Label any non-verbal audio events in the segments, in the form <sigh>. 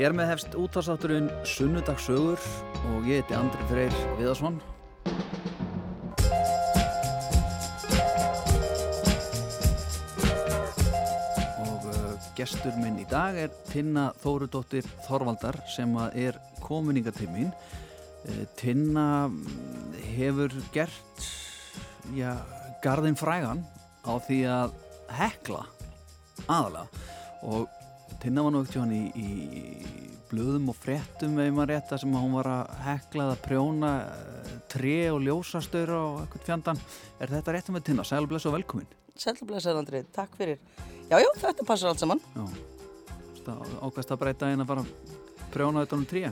Hér með hefst útvarsátturinn Sunnudagssögur og ég heiti Andri Freyr Viðarsson. Og uh, gestur minn í dag er Tinna Þórudóttir Þorvaldar sem er mín. Uh, Tinna mm, hefur gert, já, garðin frægan á því að hekla aðalega og Tinna var nú ekkert hjá hann í, í blöðum og frettum ef maður rétt að sem hún var að heklað að prjóna uh, tre og ljósastöru og eitthvað fjandan. Er þetta rétt með Tinna? Sæl og velkomin. Sælblessaður Andri, takk fyrir. Já, já, þetta passar allt saman. Ákast að breyta einn að fara prjóna þetta um tré.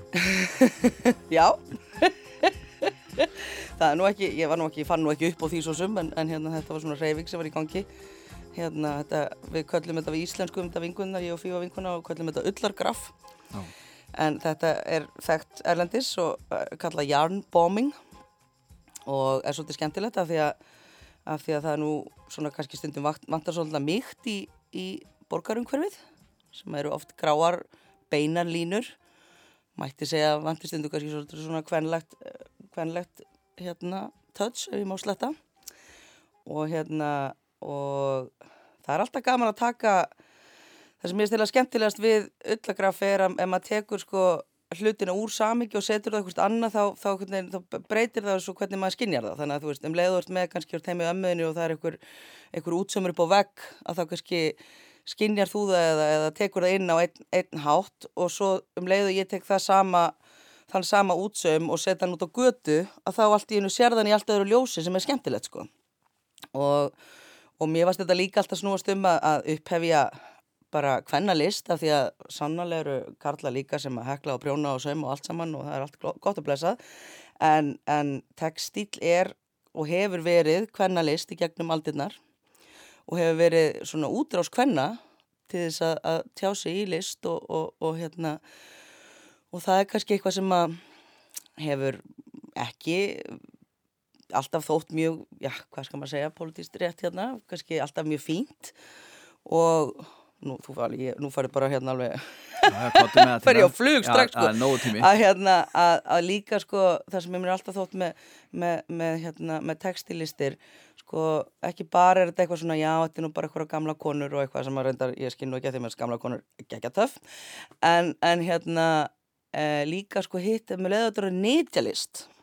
<laughs> Já. <laughs> það er nú ekki, ég var nú ekki, fann nú ekki upp á því svo sum, en, en hérna þetta var svona reyfing sem var í gangi. Hérna, þetta, við köllum þetta við íslensku um þetta vingunna, ég og Fífa vinkuna og köllum þetta ullargraf. Já. En þetta er þekkt erlendis og uh, kallað yarnbombing og er svolítið skemmtilegt af því að, af því að það er nú svona kannski stundum vant- vantar svolítið mýkt í, í borgarumhverfið sem eru oft gráar beinar línur mætti segja að vantar stundum kannski svolítið svona kvenlegt, eh, kvenlegt hérna touch ef ég má sletta og hérna og það er alltaf gaman að taka það sem ég stila skemmtilegast við ullagraf er að ef maður tekur sko hlutina úr samíki og setur það eitthvað annað þá, þá, hvernig, þá breytir það svo hvernig maður skinjar það. Þannig að þú veist, um leiður með kannski úr þeim í ömmuðinu og það er einhver, einhver útsömmur upp á vegg að þá kannski skinjar þú það eða, eða tekur það inn á einn, einn hátt og svo um leiðu ég tek það sama þann sama útsömm og setja hann út á götu að þá allt í einu sérðan í allt öðru ljósi sem er skemmtilegt sko. Og, og mér varst þetta líka alltaf snúast um að, upphefja bara hvenna list af því að sannlega eru karla líka sem að hekla og prjóna og sauma og allt saman og það er allt gott að blessað. En, en textíl er og hefur verið hvenna list í gegnum aldirnar og hefur verið svona útrás hvenna til þess að, að tjá sig í list og, og, og hérna og það er kannski eitthvað sem að hefur ekki alltaf þótt mjög, já, hvað skal maður segja, politíst rétt hérna, kannski alltaf mjög fínt. Og nú, þú fari, ég, nú farið bara hérna alveg ég <laughs> á flug strax, sko. Að hérna, að, að líka sko, það sem ég mér alltaf þótt með, með, með, hérna, með textilistir sko, ekki bara er þetta eitthvað svona já, þetta er nú bara eitthvað gamla konur og eitthvað sem að reyndar, ég skil nú ekki að því með gamla konur ekki töff, en, en hérna e, líka sko hitt með leðaður nýtjalist ég hef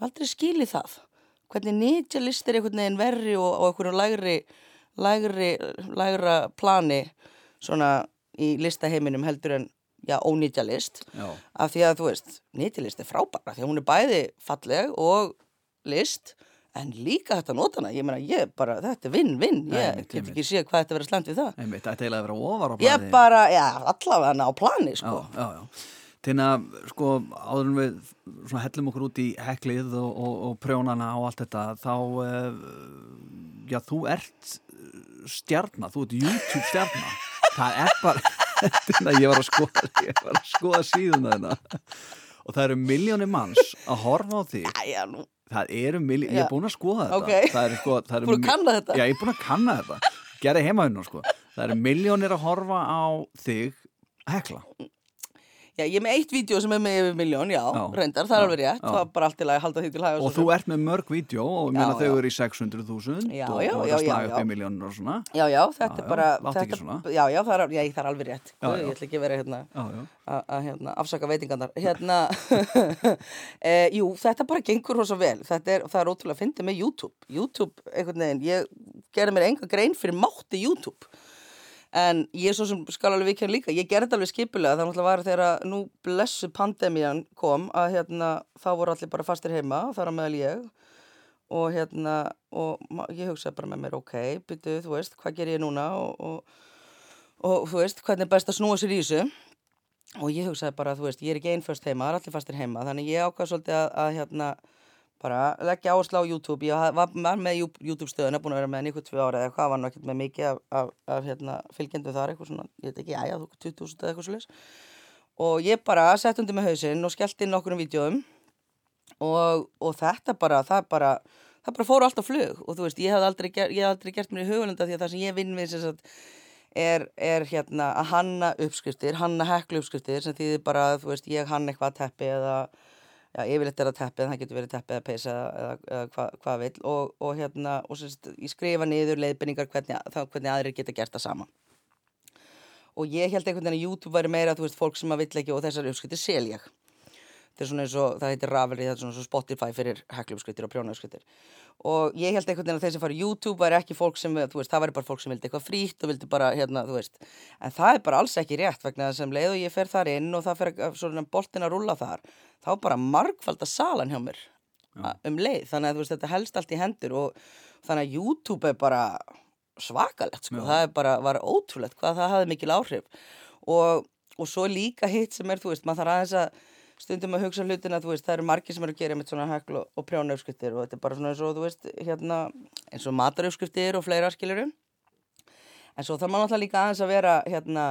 aldrei skilið það. Hvernig nýtjalist er einhvern veginn verri og, og einhverju lægri lægri, lægra plani svona í listaheiminum heldur en já, ónýtjalist Já, af því að þú veist, nýtjalist er frábæra því að hún er bæði falleg og list en líka þetta nótana, ég meina ég bara, þetta er vinn-vinn, Nei, ég get ekki séð hvað þetta verið slæmt við það. Einmitt, þetta er eiginlega að vera ofar á ég blaði. bara, já, allavega á plani Já, sko já, já. Tinna, sko, áður en við hellum okkur út í heklið og, og, og prjónana og allt þetta, þá, uh, já, þú ert stjarnar, þú ert YouTube stjarnar. <laughs> Það er bara, <laughs> Tinna, ég var að skoða, ég var að skoða síðuna þarna og það eru miljónir manns að horfa á þig. Æja, nú, Það eru miljónir, ég er búin að skoða þetta. Ok. Það eru sko, það eru <laughs> Búin að kanna þetta? Já, ég er búin að kanna þetta. Gerði heima hérna, sko. Það eru miljónir að horfa á þig að hekla. Já, ég er með eitt vídeo sem er með yfir miljón, já, Já, reyndar, það er alveg rétt. Það var bara allt í lagi að halda því til hæg Og þú ert með mörg vídeo og ég meina þau eru í 600.000 Já, og, og það já, slaga upp í miljónur og svona. Já, já, þetta er bara þetta. Já, já, það er, já, það er alveg rétt. Já, Guð, já. Ég ætla ekki að vera hérna já. að hérna, afsaka veitingarnar. Hérna, <laughs> e, jú, þetta bara gengur rosa vel. Þetta er, það er ótrúlega að fyndi með YouTube. YouTube, einhvern veginn, ég gerði mér enga grein fyrir mátti YouTube en ég svo sem skal alveg vikja líka ég gerði alveg skipulega, það náttúrulega var þegar nú blessu pandemían kom að hérna, þá voru allir bara fastir heima þar á meðal ég. Og hérna, og ég hugsaði bara með mér ok, byrju, þú veist, hvað ger ég núna? Og, og, og þú veist, hvernig er best að snúa sér í þessu? Og ég hugsaði bara, þú veist, ég er ekki einföst heima, það er allir fastir heima, þannig ég ákvað svolítið að, að hérna, bara leggja áherslu á YouTube, ég var með YouTube stöðuna, búin að vera með henni ykkur tvö ára eða hvað var ekkert með mikið af, af, af hérna, fylgjendu þar, eitthvað svona, ég veit ekki, æja, þú 20.000 eða eitthvað svo og ég bara sett undir með hausinn og skellt inn okkur um vídjóum og, og þetta bara, það bara það bara fór allt á flug. Og þú veist, ég hef aldrei, aldrei gert mér í hugulunda því að það sem ég vinn við sagt, er, er hérna að hanna uppskriftir, hanna heklu uppskriftir sem þýðir bara þú veist ég hanna eitthvað að teppi eða já yfirleitt er að teppi en það getur verið teppi eða peysa eða, eða hvað hva vil og, og hérna og sérst ég skrifa niður leiðbynningar hvernig, hvernig aðrir geta gert það sama. Og ég held einhvern veginn að YouTube væri meira þú veist fólk sem að vill ekki og þessar uppskriftir sel ég þetta er svona eins og það heitir Ravelry, það er svona svo Spotify fyrir heklumskrittir og prjónauskrittir og ég held einhvern veginn að þeir sem fara í YouTube væri ekki fólk sem, þú veist, það væri bara fólk sem vildi eitthvað frítt og vildi bara, hérna, þú veist. En það er bara alls ekki rétt vegna þess að leið og ég fer þar inn og það fer svona boltin að rulla þar, þá bara margfald að salan hjá mér Já. um leið, þannig að veist, þetta helst allt í hendur og þannig að YouTube er bara svakalegt, sko, Já. það er bara, var ótrúlegt hvað það hafði mikil áhrif. Og, og svo líka hitt sem er, þú veist, maður þarf aðeins að stundum að hugsa hlutin að þú veist það eru margir sem eru að gera með svona hekl og, og prjónaufskriftir og þetta er bara svona eins og þú veist hérna eins og mataraufskriftir og fleira skilurum en svo þarf maður náttúrulega líka aðeins að vera hérna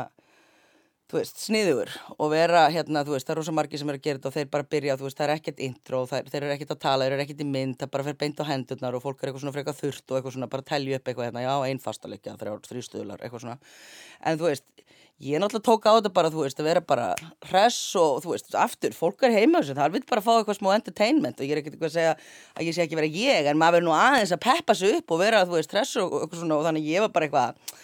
þú veist sniður og vera hérna þú veist það eru rosa margir sem eru að gera þetta og þeir bara byrja þú veist það er ekkert intro þeir, þeir eru ekkert að tala, þeir eru ekkert í mynd það bara fer beint á hendurnar og fólk er eitthvað svona frekar þurrt og eitthvað svona bara telju upp eitthvað hérna já Ég náttúrulega tók á þetta bara, þú veist, að vera bara hress og, þú veist, aftur, fólk er heima þessu, það vil bara fá eitthvað smá entertainment og ég er ekkert eitthvað að segja að ég sé ekki vera ég, en maður verður nú aðeins að peppa sig upp og vera, þú veist, hress og eitthvað svona og þannig ég var bara eitthvað,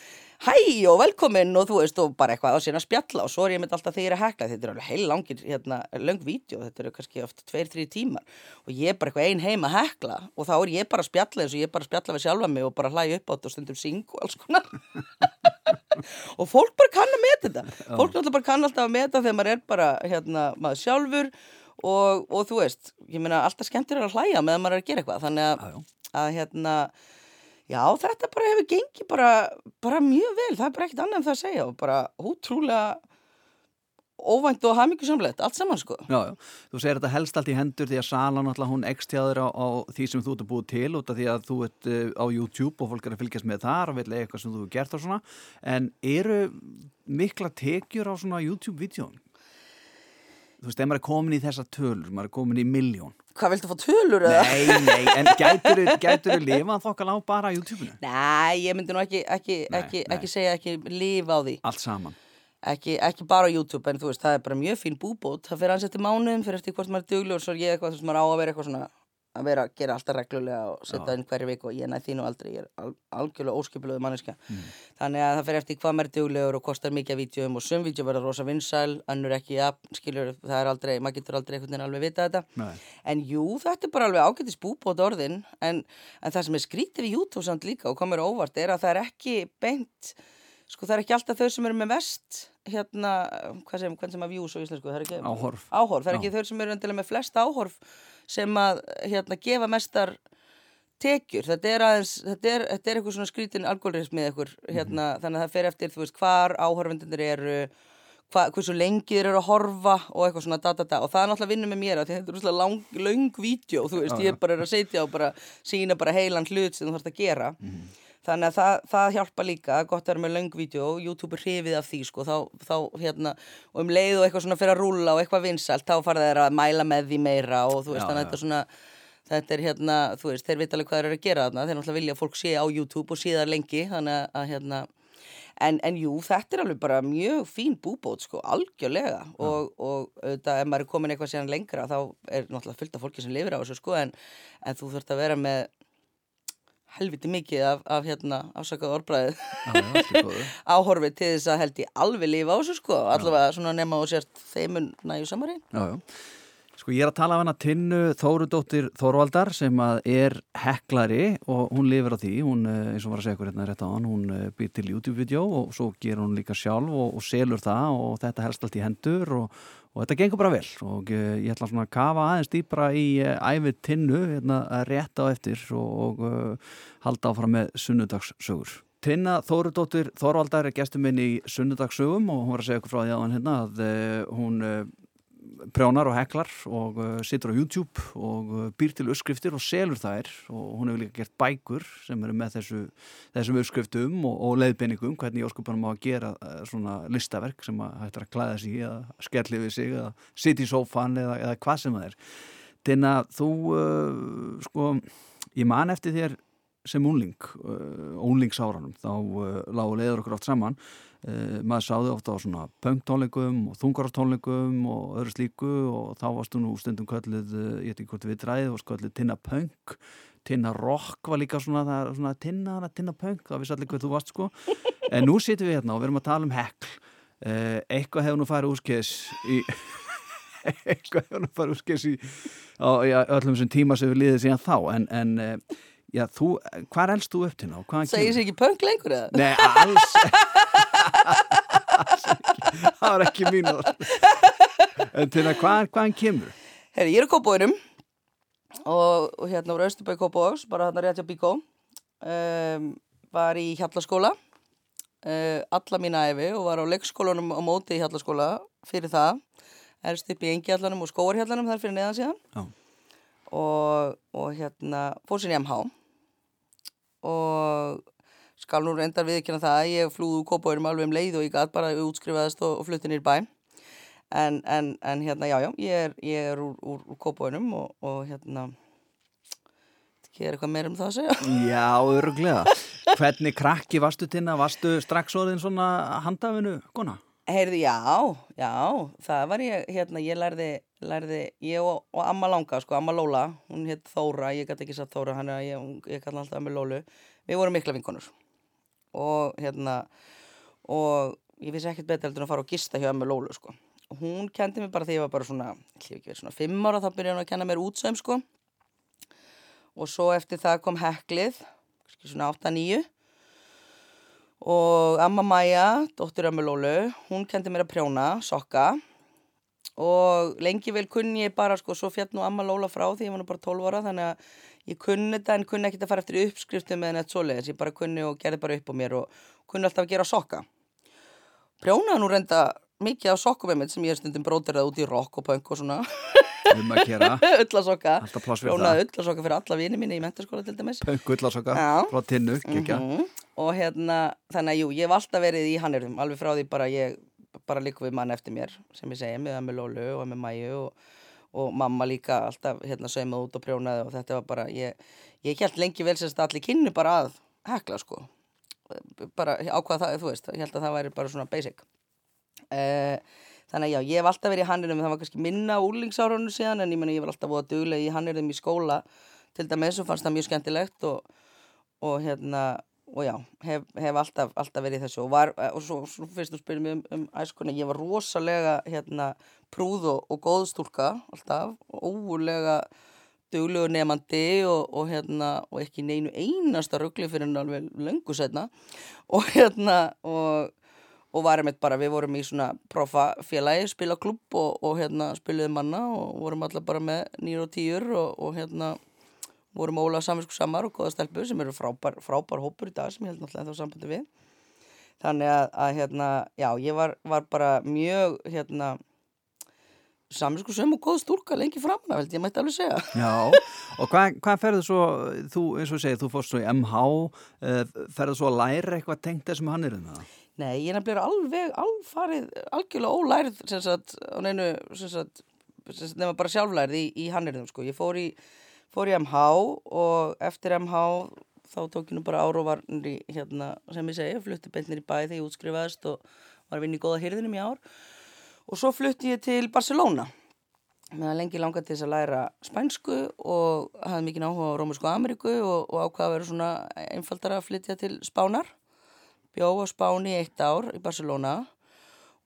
hæ og velkomin og þú veist, og bara eitthvað á sína spjalla og svo er ég með alltaf þegar ég er að hekla, þetta er alveg heil langir, hérna, lang vídeo, þetta eru kannski oft tveir, þrý tímar og ég er bara eitthvað ein heim að hekla og þá er ég bara að spjalla eins og ég er bara að spjalla við sjálfa mig og bara hlæja upp á þetta og stundum syng og alls konar. <laughs> Og fólk bara kann að meta þetta. Fólk náttúrulega bara kann alltaf að meta þegar maður er bara hérna maður sjálfur og, og þú veist, ég meina alltaf skemmtir að hlæja meðan maður er að gera eitthvað þannig að, að hérna já þetta bara hefur gengið bara, bara mjög vel, það er bara ekkit annað en það að segja og bara útrúlega óvænt og hafmyggisamlegt, allt saman sko. Já, já, þú segir þetta helst allt í hendur því að Salan alltaf hún ekstjáður á, á því sem þú ert að búið til út af því að þú ert uh, á YouTube og fólk er að fylgjast með þar og vilja eitthvað sem þú hefur gert og svona. En eru mikla tekjur á svona YouTube-vídeón? Þú veist, ef maður er komin í þessa tölur, maður er komin í miljón Hvað, viltu fá tölur eða? Nei, nei, en gætur þú lifa þokkal á bara YouTube-inu? Nei, ég myndi nú ekki, ekki, nei, ekki, nei. ekki segja ekki lifa á því Allt saman ekki, ekki bara á YouTube en þú veist það er bara mjög fín búbót það fyrir ansett í mánuðum, fyrir eftir hvort maður er duglu og svo er ég eitthvað, þú veist maður á að vera eitthvað svona að vera að gera alltaf reglulega og setja inn hverju vik og ég næði þínu aldrei, ég er al algjörlega óskipiluðu manneska mm. þannig að það fyrir eftir hvað er duglegur og kostar mikið að vítjum og sum vítjum verða rosa vinsæl, annur ekki ja, skiljur, það er aldrei, maður getur aldrei einhvern veginn alveg vita þetta Nei. en jú, þetta er bara alveg ágættis búbót orðin en, en það sem er skrítið við YouTube samt líka og komur óvart er að það er ekki beint sko það er ekki alltaf þau sem eru með vest hérna, hvað sem, hvern sem að vjús á íslensku, það er ekki áhorf, áhorf. það er ekki þau sem eru endilega með flest áhorf sem að hérna gefa mestar tekjur, þetta er aðeins þetta er, þetta er eitthvað svona skrítin algoritmið eitthvað, hérna, mm -hmm. þannig að það fer eftir þú veist, hvar áhorfendur eru hva, hversu lengi þeir eru að horfa og eitthvað svona da da da. Og það er náttúrulega að vinna með mér þetta er náttúrulega lang, lang vídeo, þú veist, já, ég er bara að setja og bara sína bara heilan hlut sem þú þarfst að gera. Mm -hmm. Þannig að það, það hjálpa líka, gott að vera með löngvídeó, YouTube hrifið af því sko, þá, þá hérna, og um leið og eitthvað svona fyrir að rúla og eitthvað vinsalt, þá fara þeir að mæla með því meira og þú veist, já, þannig að þetta er svona, þetta er hérna, þú veist, þeir vita alveg hvað þeir eru að gera þarna, þeir náttúrulega vilja að fólk sé á YouTube og sé það lengi, þannig að hérna, en, en jú, þetta er alveg bara mjög fín búbót sko, algjörlega. Og, og auðvitað, ef maður er komin eitthvað helviti mikið af, af hérna afsakað orðbræðið <laughs> áhorfið til þess að held ég alveg lífa á þessu sko, allavega svona nema og sért þeimun næju samari Sko ég er að tala af hana Tinnu Þórudóttir Þorvaldar sem að er heklari og hún lifir á því, hún eh, eins og var að segja hvernig rétt á hann, hún eh, býr til YouTube-vídeó og svo gerur hún líka sjálf og, og selur það og þetta helst allt í hendur og, og þetta gengur bara vel og uh, ég ætla svona að kafa aðeins dýbra í æfið tinnu hérna, rétt á eftir og uh, halda áfram með sunnudagssögur. Tinna Þórudóttir Þorvaldar er gestur minn í sunnudagssögum og hún var að segja okkur frá því að hann hérna að hún prjónar og heklar og uh, situr á YouTube og uh, býr til uppskriftir og selur þær og hún hefur líka gert bækur sem eru með þessu, þessum uppskriftum og, og leiðbenningum hvernig ég óskupanum á að gera uh, svona listaverk sem að hættir að klæða sig eða skelli við sig eða sitja í sófan eða, eða hvað sem það er. Þannig að þú, uh, sko, ég man eftir þér sem úling, uh, úlingsáranum, þá uh, lágu leiður okkur oft saman. Uh, maður sáði ofta á svona pöngtónleikum og þungartónleikum og öðru slíku og þá varstu nú stundum kallið, uh, ég veit ekki hvort við dræðið, varstu kallið tinna pöng, tinna rock var líka svona, það, svona tinna, tinna pöng, það vissi allir hvað þú varst sko. <laughs> En nú sittum við hérna og við erum að tala um hekl. Uh, eitthvað hefur nú farið úrskis í <laughs> eitthvað hefur nú farið úrskis í á, já, öllum þessum tíma sem við liðið síðan þá en, en já, þú, hvað elst þú upp til ná? Segir sér ekki punk lengur eða? Nei, alls <laughs> það var ekki mín en til að hvað, hvaðan kemur? Herri, ég er í Kópóinum og, og hérna voru Östubæk Kópóks, bara hérna rétt hjá Bíkó. Um, var í Hjallaskóla uh, alla mína æfi og var á leikskólanum á móti í Hjallaskóla fyrir það. Erst upp í Engjallanum og Skóarhjallanum þar fyrir neðan síðan. Já. og, og hérna fór sér í MH og skal nú reyndar viðkjöna það að ég flúðu Kópóinum alveg um leið og ég gæt bara útskrifaðist og, og flutti nýr bæ. En, en, en hérna já já ég er, ég er úr, úr, úr Kópóinum og, og hérna ekki er eitthvað meira um það að segja. Já, öruglega Hvernig krakki varstu tinna? Varstu strax orðin svona handafinu, kona? Heyrði, já, já, það var ég, hérna, ég lærði, lærði, ég og, og Amma Langa, sko, Amma Lóla, hún hétt Þóra, ég gæti ekki satt Þóra, hann er að ég, ég kalla alltaf Amma Lólu, við vorum mikla vinkonur og hérna, og ég vissi ekkert betur heldur en að fara og gista hjá Amma Lólu, sko, og hún kendi mér bara því ég var bara svona, hef ekki verið svona fimm ára, þá byrjaði hún að kenna mér útsöym, sko, og svo eftir það kom heklið, svona 8-9 og Amma Maja, dóttur Amma Lólu, hún kendi mér að prjóna, sokka. Og lengi vel kunni ég bara sko, svo fjall nú Amma Lóla frá því ég var nú bara 12 ára þannig að ég kunni þetta en kunni ekkert að fara eftir uppskriftum með neitt svoleiðis, ég bara kunni og gerði bara upp á mér og kunni alltaf að gera sokka. Prjónaði nú reynda mikið af sokkum með mitt sem ég stundum bróterað út í rock og punk og svona Um að gera <laughs> öllasokka, prjónaði öllasokka fyrir alla vini mínu í mentaskóla til dæmis. Pönk, ullasokka, Já. frá tinnu, kekja Mhm. og hérna, þannig að jú, ég hef alltaf verið í hannirðum, alveg frá því bara ég bara líka við mann eftir mér, sem ég segi með með Lólu og með Mæju og, og mamma líka alltaf hérna saumað út og prjónaði og þetta var bara, ég, ég held lengi vel sem þetta allir kynnu bara að hekla sko, bara ákvað það, þú veist, ég held að það væri bara svona basic. Uh, þannig að já, ég hef alltaf verið í hannirðum, það var kannski minna úlingsárunum síðan en ég menna ég var alltaf búið að duglega í hannirðum í skóla. Til dæmis og fannst það mjög skemmtilegt og, og hérna og já, hef, hef alltaf, alltaf verið þessu og, var, og svo, svo fyrst þú spyrir mig um, um æskuna, ég var rosalega hérna, prúð og, og góð stúlka alltaf, og ógulega duglegu nefandi og, og hérna, ekki neinu einasta ruggli fyrir en alveg löngu setna og hérna og, varum eitt bara, við vorum í svona profafélagi, spila klubb og, hérna spiluðum manna og vorum allar bara með nýr og og, og hérna vorum ólega samvinsku samar og góða stelpu sem eru frábær, frábær hópur í dag sem ég held náttúrulega þá sambandi við þannig að, að hérna, já, ég var, var bara mjög hérna samvinsku sem og góð stúlka lengi framna, held ég mætti alveg segja Já, og hvað hva ferðu svo, þú, eins og segir, þú fórst svo í MH, uh, ferðu svo að læra eitthvað tengt þessum hannirðum það? Nei, ég er nefnilega alveg, alfarið, algjörlega ólærið, sem sagt, á neinu, sem sagt, sem sagt, nema bara sjálflærið í, í hannirðum, sko. Ég fór í, fór í MH og eftir MH þá tók ég nú bara áróvarnir í, hérna, sem ég segi, flutti beintnir í bæ þegar ég útskrifaðist og var að vinna í góða hyrðinum í ár. Og svo flutti ég til Barcelona. Meðan lengi langar til þess að læra spænsku og hafði mikið áhuga á Rómusku Ameríku og, og ákvaða að vera svona einfaldara að flytja til Spánar bjó á Spáni í eitt ár í Barcelona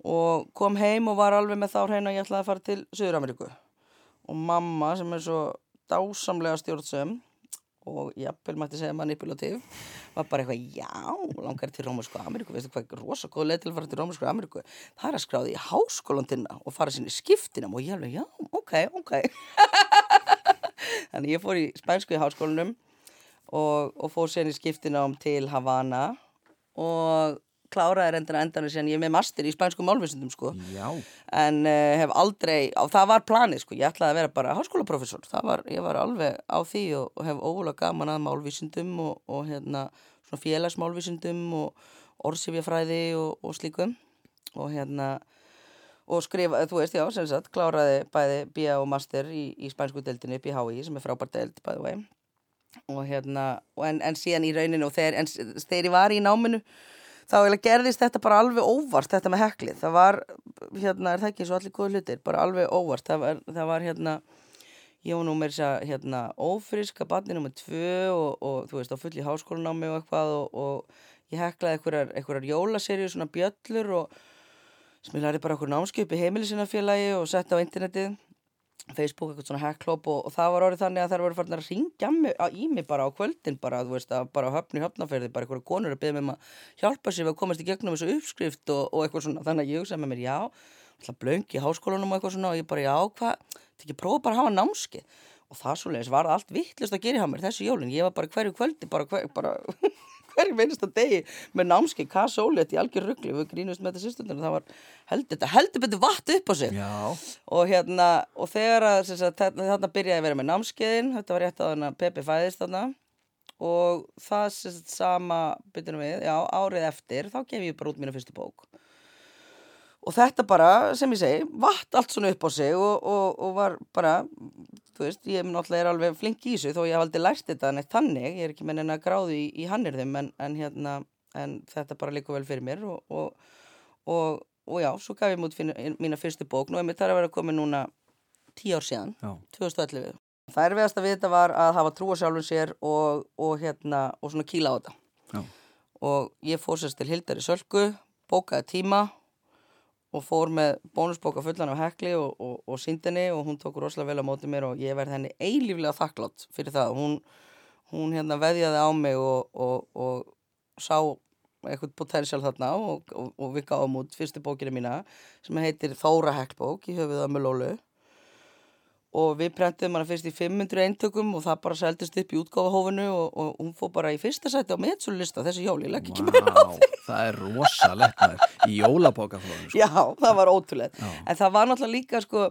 og kom heim og var alveg með þá hreina að ég ætlaði að fara til Suður-Ameríku og mamma sem er svo dásamlega stjórnsum og jafnvel mætti segja manipulativ var bara eitthvað, já, langar til Rómusku Ameríku, veistu hvað, rosa góð leið til að fara til Rómusku Ameríku, það er að skráði í háskólandina og fara sinni skiptinam og ég alveg, já, ok, ok. <laughs> Þannig ég fór í spænsku í háskólanum og, og fór sérni skiptinám til Havana og kláraði reyndina endanum síðan ég er með master í spænsku málvísundum sko. Já. en uh, hef aldrei, og það var planið sko, ég ætlaði að vera bara háskólaprofessor. Það var, ég var alveg á því og, og hef ógulega gaman að málvísundum og, og hérna svona félagsmálvísundum og orðsifjafræði og, og slíkum. Og hérna og skrifa, þú veist, já, sem sagt, kláraði bæði BA og master í, í spænsku deildinu HÍ sem er frábært deild, by the way. Og hérna, og en, en síðan í rauninu og þegar, en, þegar ég var í náminu þá gerðist þetta bara alveg óvart þetta með heklið, það var hérna, er það ekki og allir góð hlutir, bara alveg óvart. Það var, það var hérna ég var nú með þess að hérna ófriska barni nummið tvö og, og þú veist á full í háskólanámi og eitthvað og, og ég heklaði einhverjar, einhverjar jólaserju svona bjöllur og lærði bara okkur námskjöp í heimilisinafélagi og sett á internetið Facebook, eitthvað svona hacklop og, og það var orðið þannig að þær voru farin að ringja í mig bara á kvöldin bara, þú veist, að bara höfni höfnaferði bara einhverja konur að byggja mig um að hjálpa sér við að komast í gegnum þessu uppskrift og, og eitthvað svona, þannig að ég hugsaði með mér, já alltaf blöngi í háskólanum og eitthvað svona og ég bara, já, hvað, þetta ekki prófa bara að hafa námski og það svo leiðis var allt vittlust að gera hjá mér þessu jólun, ég var bara hverju kvöldi bara, hver, bara hverju minnst að degi með námski, hvað sólétt í algjör ruggli við grínust með þetta sýstundinu það var heldur, þetta heldur betur vatn upp á sig. Og hérna og þegar að sagt, þarna byrjaði að vera með námskeiðin þetta var rétt að þarna Pepi fæðist þarna. Og það sagt, sama byrjunum við, já, árið eftir þá gef ég bara út mínu fyrstu bók og þetta bara, sem ég segi vatt allt svona upp á sig og, og, og var bara, þú veist ég náttúrulega er alveg flink í þessu þó ég hef aldrei lært þetta neitt þannig, ég er ekki með neina gráði í, í hannirðum en, en hérna en þetta bara líka vel fyrir mér og, og já, svo gaf ég mút mína fyrstu bók, nú er mér þar að vera komið núna tíu ár síðan, Já. 2011 það erfiðast að vita var að hafa trúa sjálfum sér og hérna og svona kýla á þetta Já. og ég fór sérst til Hildar í Sölku bókaði tíma og fór með bónusbóka fullan af hekli og, og, og síndinni og hún tók rosalega vel á móti mér og ég verði henni eilíflega þakklátt fyrir það. Hún, hún hérna veðjaði á mig og, og sá eitthvað potensial þarna og við gáðum út fyrstu bókina mína sem heitir Þóra heklbók í höfuð að Mölólu og við prentum hana fyrst í 500 eintökum og það bara seldist upp í útgáfahófinu og, og hún fór bara í fyrsta sæti á meðsúlista þessi jóli, legg ekki meira á því. það er rosalegt í jólabókaflóðinu sko. Já, það var ótrúlega Já. en það var náttúrulega líka sko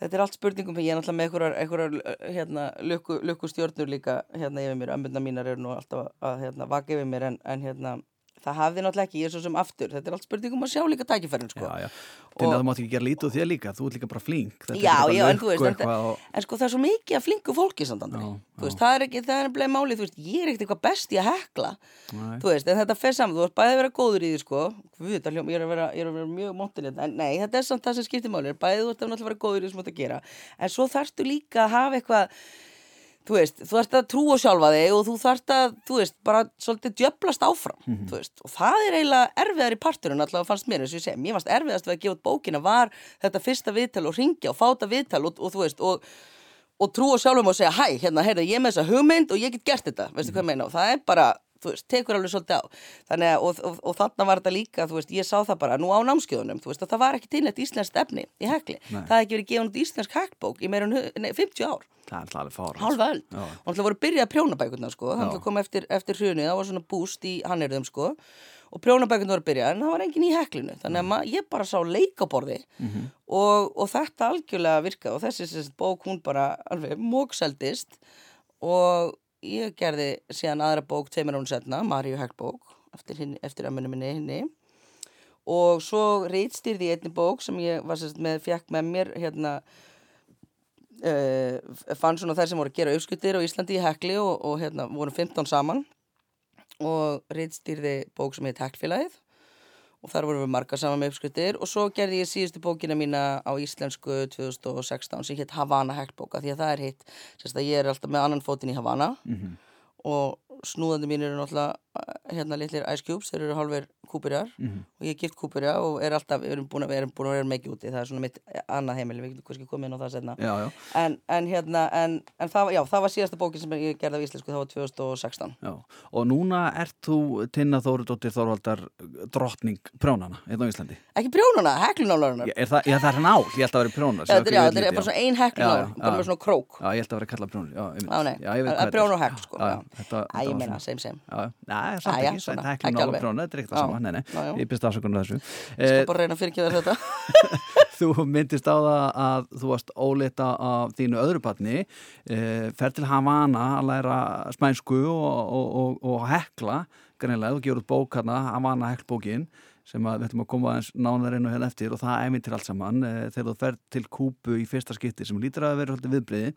þetta er allt spurningum, ég er náttúrulega með einhverjar, einhverjar hérna, lukku, lukku stjórnur líka hérna yfir mér, ömbundna mínar eru nú alltaf að hérna, vaka yfir mér en, en hérna það hafði náttúrulega ekki, ég er svo sem aftur. Þetta er allt spurningum að sjá líka tækifærin sko. Já, já, til að þú mátt ekki gera lítið og þér líka. Þú ert líka bara flink. Já, já, en veist, en, og... en sko það er svo mikið að flinku fólki þú veist, það er ekki það er bleið málið, þú veist, ég er ekkert eitthvað best í að hekla. En þetta fer saman. Þú ert bæðið að vera góður í því, sko. Við, ég, er vera, ég er að vera mjög móttinni en nei, þetta er samt það sem skiptir málið, bæðið þú ert að vera góður í því sem þú ert að gera. En svo þarfstu líka að hafa eitthvað þú veist, þú ert að trúa sjálfa þig og þú þarfst að, þú veist, bara svolítið djöblast áfram, mm -hmm. þú veist og það er eiginlega erfiðar í parturinn alltaf fannst mér eins og ég segi, mér fannst erfiðast við að gefa út bókina var þetta fyrsta viðtal og ringja og fáta viðtal og, og þú veist, og, og trúa sjálfum og segja, hæ, hérna, heyrðu, ég með þessa hugmynd og ég get gert þetta, veistu mm -hmm. hvað ég meina og það er bara, þú veist, tekur alveg svolítið á. Þannig að, og, og, og þannig var þetta líka þú veist, ég sá það bara nú á námskjöðunum þú veist, að það var ekki tilnætt íslensk efni í hekli. Nei. það hefði ekki verið út íslensk heklbók í meira en 50 ár. Það er alveg fára halva öll og það voru byrjað prjónabækurna sko. Það kom eftir, eftir hrjunu, það var svona búst í hannirðum sko. Og prjónabækurna voru byrjað en það var engin í heklinu. Þannig að mm. ég bara sá leikaborði mm -hmm. og, og þetta algjörlega virkað og þessi bók hún bara alveg mókseldist og ég gerði síðan aðra bók tveimur án setna, Maríu Heklbók eftir, eftir að munum minni hinni. Og svo reytstýrði ég einni bók sem ég var sérst með, fjekk með mér hérna uh, fann svona þær sem voru að gera auðskutir á Íslandi í Hekli og, og hérna voru 15 saman. Og reyndstýrði bók sem heit Heklfélagið og þar vorum við marga saman með uppskutir og svo gerði ég síðustu bókina mína á íslensku 2016 sem hétt Havana Heklbóka því að það er hitt, sérst að ég er alltaf með annan fótinn í Havana. Mm -hmm. og snúðandi mín eru náttúrulega hérna litlir Ice Cubes, þeir eru halver kúpurjar mm -hmm. og ég er gift kúpurja og er alltaf, við erum búin að vera, að mikið úti. Það er svona mitt annað heimil, við getum kannski komið inn á það senna já, já. En, en hérna, en, en það, já, það var síðasta bókin sem ég gerði á íslensku, það var 2016 Já, og núna ert þú Tinna Þóruðdóttir Þorvaldar drottning prjónana, hérna á Íslandi? Ekki prjónana, heklunálarunar Já, það, er nál, ég held að vera prjónar Já, þetta er, bara svona ein heklunál, bara með svona krók. Já, ég held að vera Já, nei, prjón Æ, ég meina, sem sem ekki, það er ekki nála prjónu, þetta er ekkert það sama, nei, nei, ég byrst afsökunar þessu. Ég skal bara reyna að fyrirkjöða þetta. <laughs> Þú myndist á það að þú varst ólita af þínu öðru patni, eh, fer til Havana að læra spænsku og, og, og, og hekla, greinlega, þú gefur út bók hérna, Havana heklbókin, sem að við ætlum að koma aðeins nánar inn og hérna eftir og það minn til allt saman, eh, þegar þú fer til Kúbu í fyrsta skipti sem lítur að vera viðbriði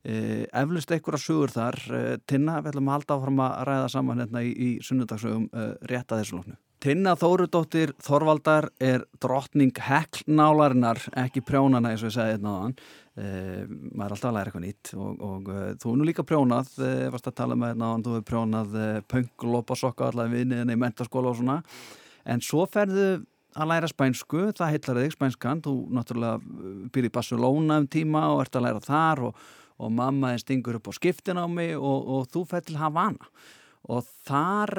eflust einhverja sugur þar. E, Tinna, við ætlum að halda áfram að ræða saman hérna í, í sunnudagsögum e, rétt að þessu lóknu Tinna Þórudóttir Þorvaldar er drottning heklnálarinnar, ekki prjónana eins og ég segði hérna á hann Uh, maður er alltaf að læra eitthvað nýtt og, og uh, þú er nú líka prjónað uh, varst að tala með hérna á hann, þú er prjónað punk, lópasokka, allavega vinniðin í mentaskóla og svona, en svo ferðu að læra spænsku, það heitlar þig spænskan, þú náttúrulega byrjir í Barcelona um tíma og ert að læra þar og, og mamma er stingur upp á skiptin á mig og, og þú fer til Havana og þar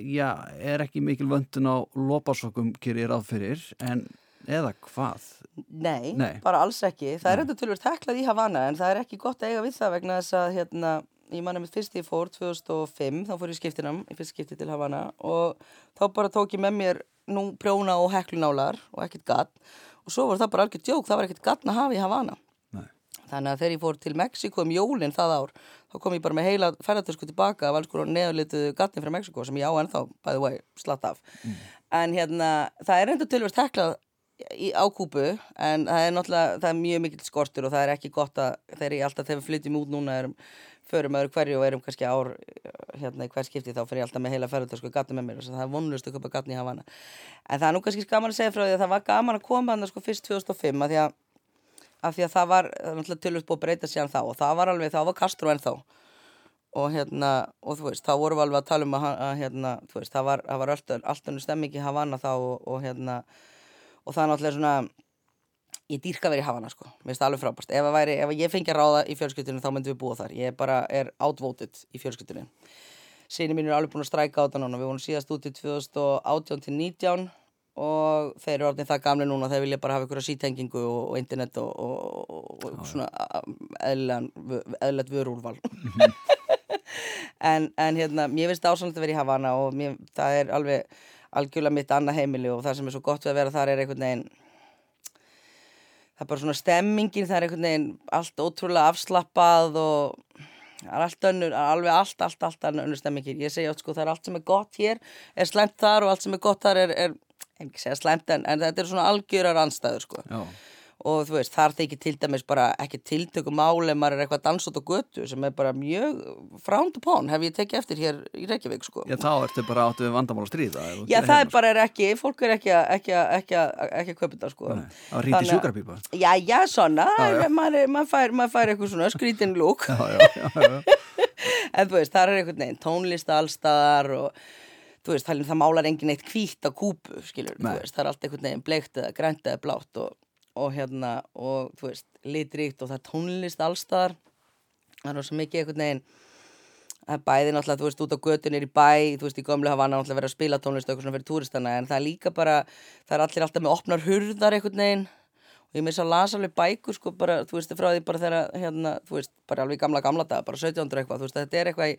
já, er ekki mikil vöndun á lópasokkum kyrir aðfyrir en eða hvað? Nei, Nei. bara alls ekki. Það er auðvitað tölur teklað í Havana en það er ekki gott að eiga við það vegna þess að hérna, ég manna mitt fyrst ég fór 2005, þá fór ég skiptinam í fyrst skipti til Havana og þá bara tók ég með mér nú prjóna og heklunálar og ekkert gatt og svo voru það bara algjör djók, það var ekkert gattn að hafa í Havana. Þannig að þegar ég fór til Mexiko um jólinn það ár, þá kom ég bara með heila ferðartösku tilbaka af alls konar neðurlituðu gattin frá Mexiko sem ég á ennþá, by the way, slatt af. Mm. En hérna, það er enda tölvist teklað í, á kúpu en það er náttúrulega, það er mjög mikill skortur og það er ekki gott að þegar ég alltaf þegar við flytjum út núna erum förum öðru hverju og erum kannski ár hérna í hver skipti þá fyrir ég alltaf með heila ferðartösku gatni með mér og það er vonlust að köpa gatni í Havana en það er nú kannski gaman að segja frá því að það var gaman að koma hann sko fyrst 2005 að því að, að, því að það var náttúrulega tölvist búið að breyta sér þá og það var alveg, þá var Castro en þá og hérna, og þú veist, þá vorum við alveg að tala um að, að hérna, þú veist, það var, var alltaf stemmingi Havana þá og, og hérna og það er náttúrulega svona ég dýrka verið í hafana sko. Mér finnst það alveg frábært. Ef, væri, ef ég fengi að ráða í fjölskyldunum þá myndum við búa þar. Ég bara er outvoted í fjölskyldunum síni mín er alveg búin að stræka á þetta núna. Við vorum síðast út í 2018 til 19 og þeir eru orðin það gamle núna þeir vilja bara hafa ykkur að sítengingu og, og internet og, og, og svona eðlert vörúrval. <laughs> En, en hérna mér finnst það ásannlega að vera í hafana og mér, það er alveg algjörlega mitt annað heimili og það sem er svo gott við að vera þar er einhvern veginn það er bara svona stemmingin það er einhvern veginn allt ótrúlega afslappað og það er allt önnur, alveg allt, allt, allt önnur stemmingin, ég segja sko það er allt sem er gott hér er slemt þar og allt sem er gott þar er, er ekki segja slemt en, en þetta er svona algjörar anstæður sko. Já. Og þú veist, þar þykir til dæmis bara ekki tiltöku máli ef maður er eitthvað dansot og götu sem er bara mjög frowned upon, hef ég tekið eftir hér í Reykjavík sko. Já, þá ertu bara áttu við vandamál að stríða Já, það er bara er ekki, fólk er ekki að ekki að, ekki að, ekki að köpa þetta sko. Nei, á ríti sjúkrabípa. Já, já, svona, maður, maður, fær, maður fær eitthvað svona skrítin lúk <laughs> en þú veist, það er eitthvað neinn tónlist allstaðar og þú veist, það, það málar engin eitt kvítt á kúpu, skilur, veist, það er allt eitthvað neinn bleikt eða grænt eða blátt og og hérna og þú veist, litríkt og það er tónlist allstaðar það er svo mikið einhvern veginn. Það er bæði náttúrulega, þú veist, út á götunir í bæ þú veist, í gömlu hafa annað náttúrulega verið að spila tónlist og eitthvað svona fyrir túristana, en það er líka bara það er allir alltaf með opnar hurðar einhvern veginn og ég þess að lasa alveg bækur sko bara, þú veist, frá því bara þegar hérna, þú veist, bara alveg gamla gamla dag bara 1700 eitthvað, þú veist, þetta er eitthvað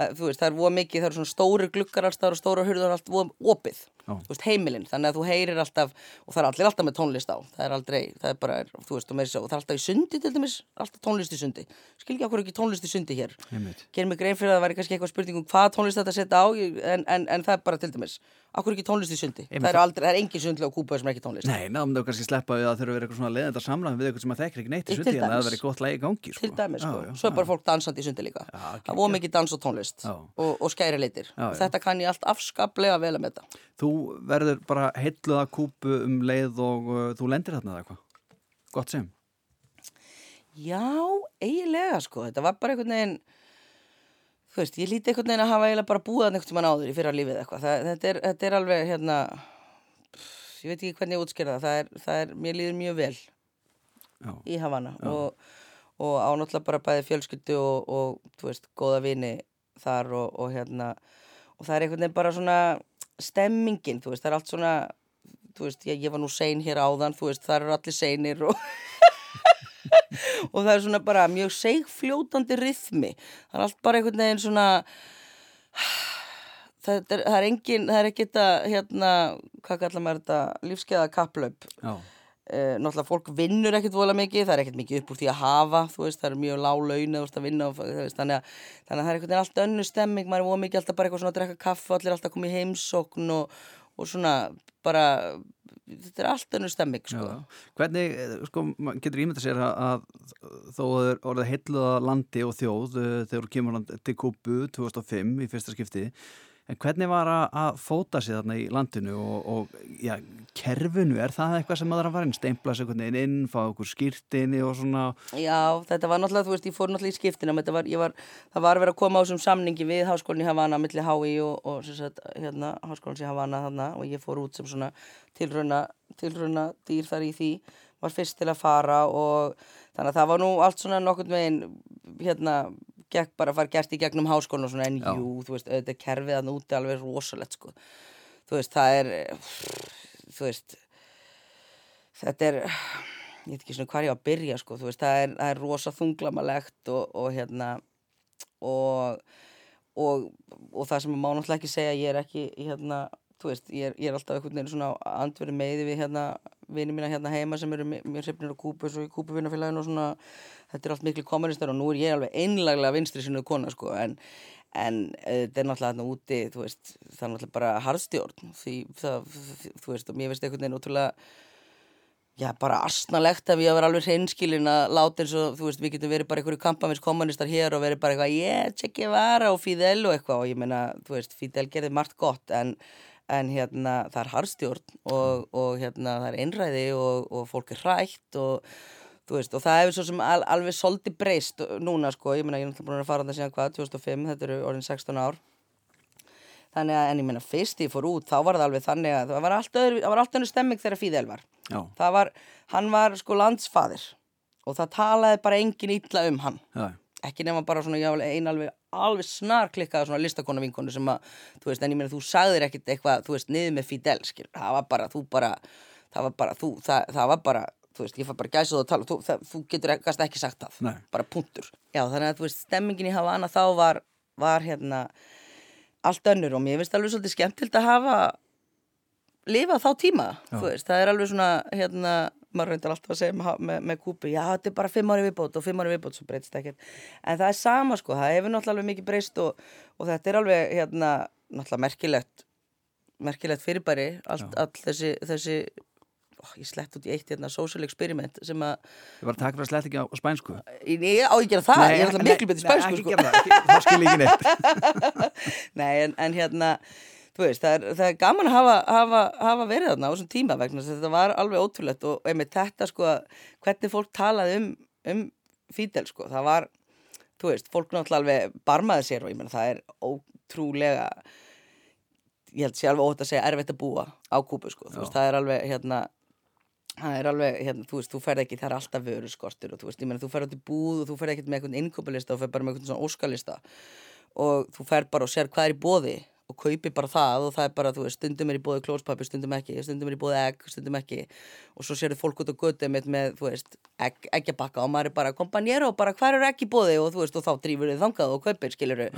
að, þú veist, það er voð mikið, það eru svona stóri glukkar alltaf og stóra hurðar allt voð opið Já. þú veist, heimilinn, þannig að þú heyrir alltaf og það er allir alltaf með tónlist á. Það er aldrei, það er bara, þú veist, og, og það er alltaf í sundi til dæmis, alltaf tónlist í sundi. Skil ekki okkur ekki tónlist í sundi hér. Gerum mig grein fyrir að það væri kannski eitthvað spurningum hvað tónlist þetta setja á, en, en, en það er bara til dæmis, okkur ekki tónlist í sundi? Það er, aldrei, það er engin sundlega kúpaður sem er ekki tónlist. Nei, náðum þau kannski sleppa við að þau eru verið eitthvað svona leðendar samræðum við eitthvað sem að þekkir ekki neitt í sundi en það verður gott lægi gangi sko. Til dæmis, sko, já, já, svo er bara fólk dansandi í sundi líka. Já, það voru mikið dans og tónlist og, og skæri leitir þetta kann ég allt afskaplega vel að metta Þú verður bara heitluða kúpu um leið og uh, þú lendir þarna eða eitthvað þú veist, ég líti einhvern veginn að hafa eiginlega bara búið einhvern veginn áður í fyrra lífið eitthvað það, þetta, er, þetta er alveg hérna ég veit ekki hvernig ég útskýra það það er, það er mér líður mjög vel Já. í Havana Já. og, og ánáttúrulega bara bæði fjölskyldu og, og þú veist, góða vini þar og, og hérna og það er einhvern veginn bara svona stemmingin, þú veist, það er allt svona þú veist, ég, ég var nú sein hér áðan þú veist, það eru allir seinir og <laughs> <laughs> og það er svona bara mjög segfljótandi rithmi. Það er allt bara einhvern veginn svona <sighs> það er, það er engin, það er ekki þetta hérna, hvað kallar maður þetta? Lífskeiða kapplaup. Eh, náttúrulega fólk vinnur ekkert vola mikið það er ekkert mikið upp úr því að hafa veist, það er mjög lág laun að vinna veist, þannig, að, þannig að það er einhvern veginn allt önnu stemming maður er ómikið alltaf bara eitthvað svona að drekka kaffe allir alltaf komið heimsókn og og svona bara þetta er allt önnur stemming sko. Hvernig, eh, sko, getur ímynda sér að, að þó er orðið heitluða landi og þjóð uh, þegar þú kemur til Kúbu 2005 í fyrsta skipti En hvernig var að fóta sig þarna í landinu og, og já, kerfinu, er það eitthvað sem maður að fara inn, steimpla sig einhvern veginn inn, fá okkur skýrtinni og svona? Já, þetta var náttúrulega, þú veist, ég fór náttúrulega í skiptina, var, var, það var verið að koma á þessum samningi við háskólinni Havana, milli HÍ og, og sagt, hérna, háskólinni Havana þarna og ég fór út sem svona tilrauna, tilrauna dýr þar í því, var fyrst til að fara og þannig að það var nú allt svona nokkurn veginn, hérna, gekk bara að fara gert í gegnum háskólan og svona en Já. jú, þú veist, auðvitað kerfið að núti alveg rosalett sko þú veist, það er þú veist þetta er ég veit ekki svona hvað ég á að byrja sko þú veist, það er, það er rosa þunglamalegt og, og hérna og, og og það sem ég má náttúrulega ekki segja ég er ekki, hérna, þú veist ég er, ég er alltaf einhvern veginn svona andverið meði við hérna vinið mína hérna heima sem eru mjög hrifnir á Kúpus og í Kúpuvinnafélaginu og svona þetta er allt miklu kommunistar og nú er ég alveg einlaglega vinstri sinu kona sko en, en þetta er náttúrulega hérna úti þú veist það er náttúrulega bara harðstjórn því það, þú veist og mér veist einhvern veginn ótrúlega já bara asnalegt að við að vera alveg hreinskilin að láta eins og þú veist við getum verið bara einhverju kampamins kommunistar hér og verið bara eitthvað en hérna það er harðstjórn og, og hérna það er einræði og, og fólk er hrætt og þú veist og það hefur svo sem al, alveg soldi breyst núna sko, ég meina ég er náttúrulega búin að fara þetta síðan hvað, 2005, þetta eru orðin 16 ár þannig að en ég meina fyrst ég fór út þá var það alveg þannig að það var allt öðru, það var allt öðru stemming þegar Fíðel var Já. það var, hann var sko landsfaðir og það talaði bara engin ítla um hann Já. Ekki nema bara svona einalveg alveg snar klikkaða svona listakona vinkonu sem að, þú veist, en ég meina þú sagðir ekkert eitthvað, þú veist, niður með Fidel skil, það var bara, þú bara það var bara, þú, það, það var bara þú veist, ég fær bara gæsað og tala, þú, það, þú getur ekkert ekki sagt það, Nei. bara punktur já, þannig að, þú veist, stemmingin í Havana þá var, var hérna allt önnur og mér finnst alveg svolítið skemmtilt að hafa lifað þá tíma, já. þú veist, það er alveg svona hérna maður reyndar alltaf að segja með, með, með kúpi já þetta er bara fimm ári viðbót og fimm ári viðbót svo breytist ekkert. En það er sama sko, það hefur náttúrulega mikið breyst og, og þetta er alveg hérna náttúrulega merkilegt merkilegt fyrirbæri allt, allt þessi, þessi ó, ég slett út í eitt hérna social experiment sem að Ég var að taka fyrir að slett ekki á spænsku. Ég á ekki að það, nei, ég er alltaf miklu betið spænsku Nei, sko. ekki gera það, það skil ekki neitt. <laughs> Nei, en, en hérna veist, það er, það er gaman að hafa, hafa, hafa verið þarna á þessum tíma vegna þetta var alveg ótrúlegt og einmitt þetta sko hvernig fólk talaði um, um Fidel sko, það var þú veist, fólk náttúrulega alveg barmaði sér og ég menna það er ótrúlega ég held sér alveg ótt að segja erfitt að búa á kúpu sko, veist, það er alveg hérna það er alveg, hérna, þú veist, þú ferð ekki það er alltaf vöru skortur og þú veist, ég menna þú ferð átt í búð og þú ferð ekkert með einhvern innkjöpulista og ferð bara með einhvern svona óskalista og þú ferð bara og sér hvað er í bóði og kaupi bara það og það er bara, þú veist, stundum er í bóði klóspapir, stundum ekki, stundum er í bóði egg, stundum ekki. Og svo séu fólk út á götu með, með, þú veist, egg, eggjabakka og maður er bara kompanjero og bara hver eru egg í bóði og þú veist, og þá drýfur þið þangað og kaupir, skiljuru,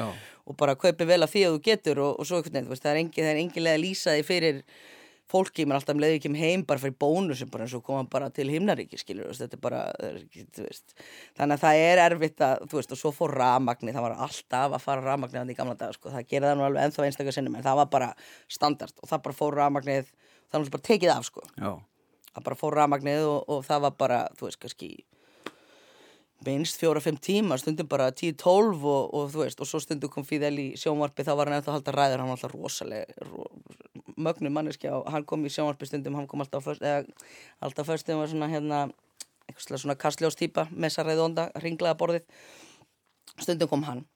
og bara kaupir vel að því að þú getur og, og svo, þú veist, það er engin, enginlega að lýsa því fyrir fólki, mann alltaf leiði ekki um heim bara fyrir bónusum, bara eins og koma bara til himnaríki, skilur, þetta er bara þannig að það er erfitt að þú veist, og svo fór ramagnir, það var alltaf að fara ramagnir þannig í gamla dag, sko, það gerði það nú alveg ennþá einstaklega sinnum, en það var bara standard og það bara fór ramagnir, það var bara tekið af, sko. Já. það bara fór ramagnir og, og það var bara, þú veist, kannski minnst fjóra-fimm tíma, stundum bara 10-12 og, og þú veist, og svo stundum kom Fíðel í sjónvarpi, þá var hann eftir að halda ræður hann var alltaf rosalega ro, mögnum manneski og hann kom í sjónvarpi stundum hann kom alltaf fyrst, eða alltaf fyrstum var svona hérna, eitthvað svona kastljóstýpa, messaræði onda, ringlaða borðið. Stundum kom hann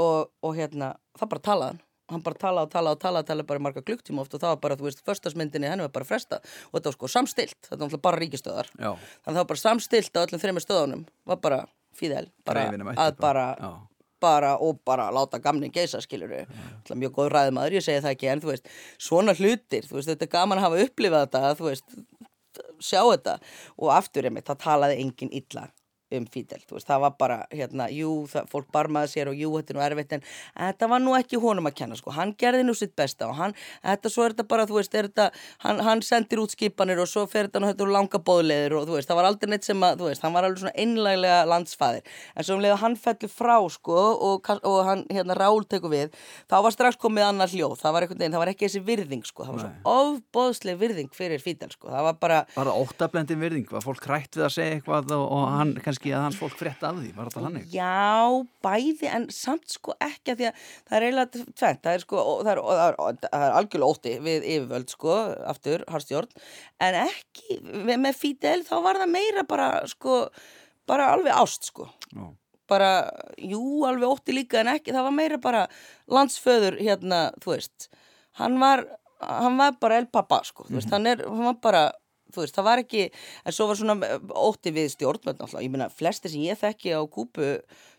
og, og hérna, það bara talaðan hann bara talaði og talaði og talaði, talaði bara í marga klukktíma oft og það var bara, þú veist, förstasmyndinni henni var bara fresta og þetta var sko samstilt, þetta var bara ríkistöðar Já. þannig að það var bara samstilt á öllum þreymur stöðunum var bara fíðel, bara að bara, bara og bara láta gamni geisa, skilur við mjög góð ræðmaður, ég segi það ekki en þú veist, svona hlutir, þú veist, þetta er gaman að hafa upplifað þetta, þú veist sjá þetta. Og aftur einmitt, það talaði engin illa um Fidel, þú veist, það var bara hérna, jú, það, fólk barmaði sér og jú, þetta er nú erfitt en þetta var nú ekki honum að kenna sko, hann gerði nú sitt besta og hann, þetta svo er þetta bara, þú veist, er þetta hann, hann sendir út skipanir og svo fer þetta nú þetta úr langa bóðleðir og þú veist, það var aldrei neitt sem að, þú veist, hann var alveg svona einlæglega landsfæðir, en svo um leið að hann fellur frá sko og, og hann hérna Rál tekur við, þá var strax komið annar hljóð, það var, veginn, það var ekki þessi virðing sko, það var svo ofbóðsleg virðing kannski að hans fólk frétta af því, var þetta hann eitthvað? Já, bæði, en samt sko ekki að því að það er eiginlega tvent, það er sko, það er, það er, það er algjörlega ótti við yfirvöld sko, aftur, harstjórn, en ekki með Fidel þá var það meira bara sko, bara alveg ást sko. Ó. Bara, jú, alveg ótti líka en ekki, það var meira bara landsföður hérna, þú veist, hann var, hann var bara elpappa sko, þú veist, mm -hmm. hann er, hann var bara veist, það var ekki, en svo var svona ótti við stjórnmönd náttúrulega, ég meina flesti sem ég þekki á kúpu,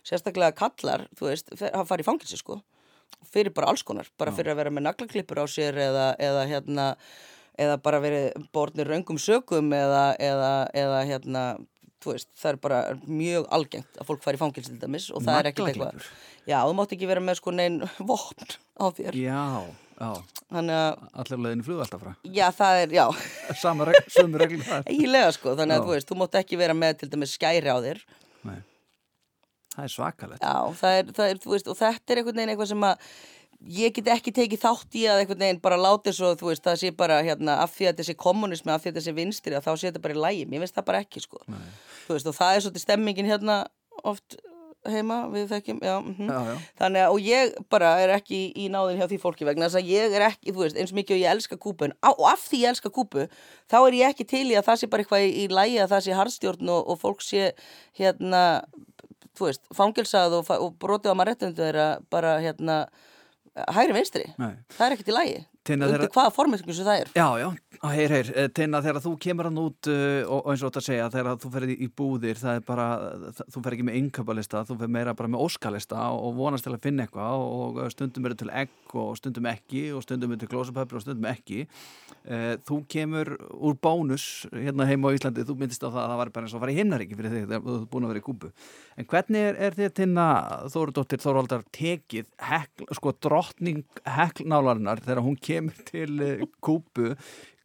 sérstaklega kallar, þú veist, það fari í fangilsi sko, fyrir bara alls konar bara fyrir að vera með naglaklippur á sér eða, eða hérna, eða bara verið borðnir raungum sögum eða, eða, eða hérna Veist, það er bara mjög algengt að fólk fari í fangilsi til dæmis og það er ekkert eitthvað já, þú mátt ekki vera með sko neinn vopn á þér. Já, Allir leðinu flug alltaf frá. Já, það er, já. <laughs> Samma regl, sömu það Ílega sko, þannig að já. þú veist, þú mátt ekki vera með til dæmis skæri á þér. Nei, það er svakalegt. Já, það er, það er, þú veist, og þetta er einhvern veginn eitthvað sem að ég get ekki tekið þátt í að einhvern veginn bara láti svo, þú veist, það sé bara hérna, af því að þetta sé kommunismi, af því að þetta sé vinstri að þá sé þetta bara í lægi, mér finnst það bara ekki sko. Nei. þú veist, og það er svolítið stemmingin hérna oft heima við þekkjum, já, mm -hmm. já, já. þannig að og ég bara er ekki í náðin hjá því fólki vegna þess að ég er ekki, þú veist, eins og mikið og ég elska kúpu en á, og af því ég elska kúpu þá er ég ekki til í að það sé bara eitthvað í, lægi að það sé harðstjórn og, og fólk sé hérna, þú veist fangilsað og, og brotið á maður réttundu þeirra bara hérna hægri vinstri, Nei. það er ekkert í lægi undir þeirra... hvaða formerkingu sem það er Já, já, heyr, heyr, eh, Tina þegar þú kemur hann út uh, og eins og þetta segja þegar þú ferir í búðir það er bara, það, þú fer ekki með einköpalista þú fer meira bara með óskalista og vonast til að finna eitthvað og stundum eru til egg og stundum ekki og stundum eru til glósupöpur og stundum ekki. Uh, þú kemur úr bónus hérna heima á Íslandi, þú myndist á það að það var bara eins og í himnaríki fyrir þig þegar þú er búin að vera í kúpu en hvernig er, er þið Tina Þóruðdóttir Þórvaldar tekið hekl, sko drottning heklnálarinnar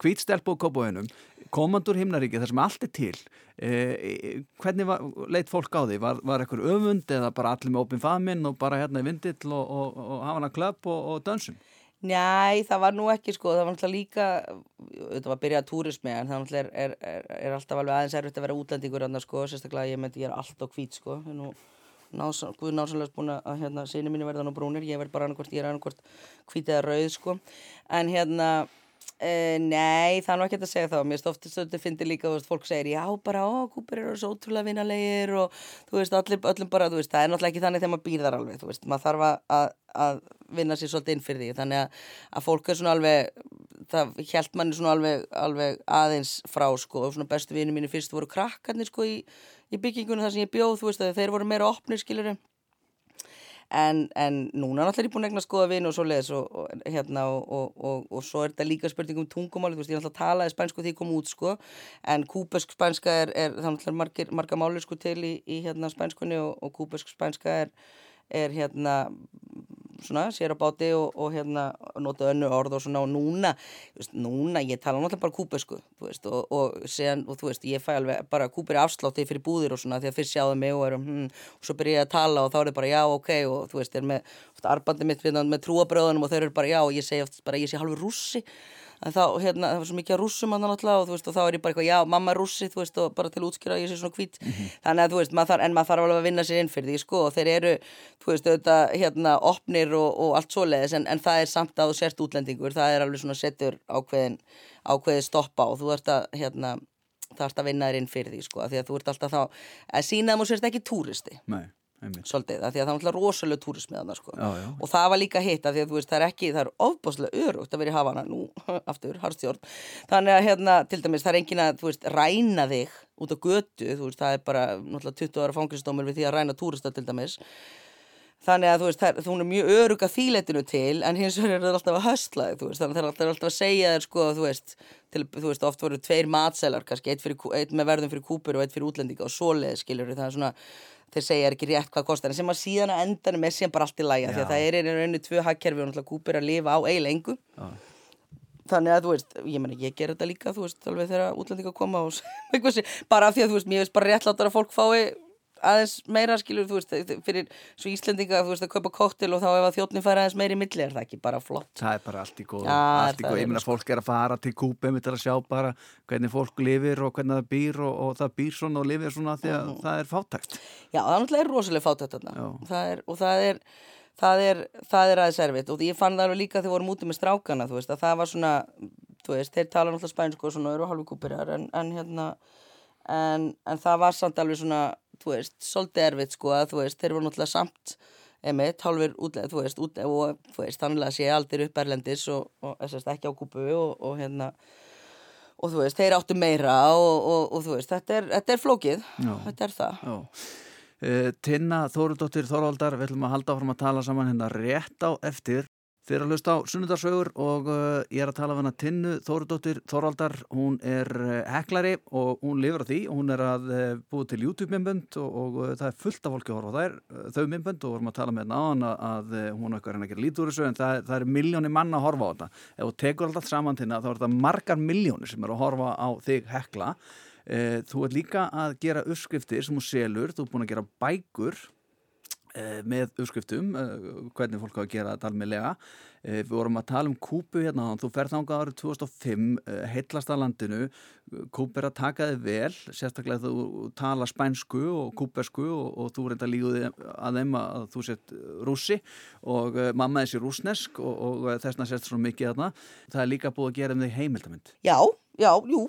kvítstelpu og kópauðinum komandur himnaríki þar sem allt er til eh, hvernig var, leitt fólk á því? Var, var ekkur öfund eða bara allir með opin famin og bara hérna í vindill og, og, og hafa hana klöpp og, og dönsum? Njæ, það var nú ekki sko, það var náttúrulega líka, þetta var að byrja að túrismi en það er, er, er, er alltaf alveg aðeins erfitt að vera útlendingur annars sko, sérstaklega ég myndi ég er alltaf hvít sko, nú Guð násanlega búin að hérna, síni mínu verða nú brúnir, ég verð bara annarkort, ég er annarkort hvítið að rauð sko, en hérna, e, nei, það er nú ekki að segja þá, mér stófti stöndi fyndi líka, þú veist, fólk segir, já, bara, ó, kúpir eru svo ótrúlega vinnalegir og þú veist, allir, öllum bara, þú veist, það er náttúrulega ekki þannig þegar maður býðar alveg, þú veist, maður þarf að, að vinna sér svolítið inn fyrir því, þannig að, að fólk er svona alveg, það held manni svona alveg, alveg aðeins frá, sko, og svona bestu vinni mínu fyrst voru krakkarnir, sko, í í byggingunum þar sem ég bjóð, þú veist að þeir voru meira opnir, skilurum. En, en núna náttúrulega er ég búin að egna að skoða vinu og svo leiðis og, og hérna og, og, svo er þetta líka spurning um tungumáli, þú veist ég náttúrulega talaði spænsku því ég kom út sko. En kúbesk spænska er, er það náttúrulega margir, marga máli sko til í, í hérna spænskunni og kúbesk spænska er, er hérna svona, sér á báti og, og hérna nota önnu orð og svona og núna veist, núna, ég tala náttúrulega bara kúbesku og, og, sen, og þú veist, ég fæ alveg bara kúberi afslátti fyrir búðir og svona því að fyrst sjáðu mig og erum hm, og svo byrja ég að tala og þá er það bara já, ok og þú veist, er með arbandi mitt með trúabröðunum og þau eru bara já og ég segi oft bara ég sé halvur rússi en þá, hérna, það var svo mikið að rússum hann náttúrulega og þú veist, og þá er ég bara eitthvað, já, mamma er rússi þú veist, og bara til útskýra að ég sé svona hvít. Mm -hmm. þannig að, þú veist, maður þarf, en maður þarf alveg að vinna sér inn fyrir því, sko, og þeir eru þú veist, auðvitað, hérna, opnir og, og allt svoleiðis, en, en það er samt að þú sért útlendingur, það er alveg svona settur ákveðin, ákveði stoppa og þú ert að, hérna, það ert að vinna þér inn fyrir því, sko, því að þú ert alltaf þá, að sína að þú sért ekki túristi. Nei svolítið, af því að það er náttúrulega rosalega túrismiðana sko. og það var líka hitt af því að veist, það er ekki, það er ofbáslega örugt að vera í hafana nú, <laughs> aftur, harstjórn þannig að hérna, til dæmis, það er engin að veist, ræna þig út á götu veist, það er bara náttúrulega 20 ára fangristómur við því að ræna túrista til dæmis þannig að þú veist, það, hún er mjög örug að þýletinu til en hins vegar er það alltaf að höstla þig, þannig að það er alltaf, að segja þér sko, þú veist, til, þú veist, oft voru tveir matselar, kannski, eitt, fyrir, eitt með verðum fyrir kúpur og eitt fyrir útlendinga og svoleið, skiljur, það er svona þeir segja ekki rétt hvað kostar, en sem að síðan að endanum er síðan bara allt í læja, því að það er í rauninni tvö hagkerfi og náttúrulega kúpur að lifa á eiginlega engu. Já. þannig að þú veist, ég meina ég ger þetta líka þú veist, alveg þegar útlendinga koma og <laughs> eitthvað sé, bara af því að þú veist, mér veist bara réttlátar að fólk fái aðeins meira skilur, þú veist, fyrir svo Íslendinga, þú veist, að kaupa koktel og þá ef að þjóttni færa aðeins meiri milli, er það ekki bara flott? Það er bara allt í góð Já, allt í góð, er ég meina sko. fólk er að fara til kúpi með til að sjá bara hvernig fólk lifir og hvernig það býr og, og það býr svona og lifir svona því að það er fátækt. Já, það er náttúrulega rosalega fátætt þarna. Er, og það er það er, það er aðeins erfitt. Og ég fann það alveg líka þegar við vorum úti með strákana þú veist, að það var svona, þú veist, þeir tala náttúrulega spænsku og svona eru halvu kúpirar en, en hérna en, en það var samt alveg svona, þú veist, svolítið erfitt sko að þú veist, þeir voru náttúrulega samt emitt, hálfur útleð, þú veist, út, og þú veist, þannig að sé aldrei upp erlendis og, og þess að ekki á kúpu og, og hérna og þú veist, þeir áttu meira og, og, og þú veist, þetta er, þetta er flókið Já. þetta er það Já. Uh, Tinna Þórudóttir Þorvaldar, við ætlum að halda áfram að tala saman hérna rétt á eftir. Þið er að hlusta á Sunnundarsögur og uh, ég er að tala af hana Tinnu Þórudóttir Þorvaldar. Hún er uh, heklari og hún lifur á því. Hún er að uh, búið til YouTube-minnbönd og, og það er fullt af fólki að horfa á þær, þau minnbönd og vorum að tala með hérna á hana að hún er að gera lítið úr þessu en það, það er miljónir manna að horfa á þetta. Ef þú tekur alltaf saman Tinna þá er þetta margar miljónir sem eru að horfa á þig hekla. Þú ert líka að gera uppskriftir sem þú selur, þú ert búin að gera bækur með uppskriftum, eh, hvernig fólk á að gera þetta almennlega. Eh, Við vorum að tala um kúpu hérna, þú ferð þangað árið 2005, eh, heillast að landinu, kúpu er að taka þig vel, sérstaklega þú tala spænsku og kúpersku og, og þú reynda líguði að þeim að þú sett rússi og eh, mamma þessi rúsnesk og, og þessna sést svona mikið þarna. Það er líka búið að gera um þig heimildamind. Já, já, jú,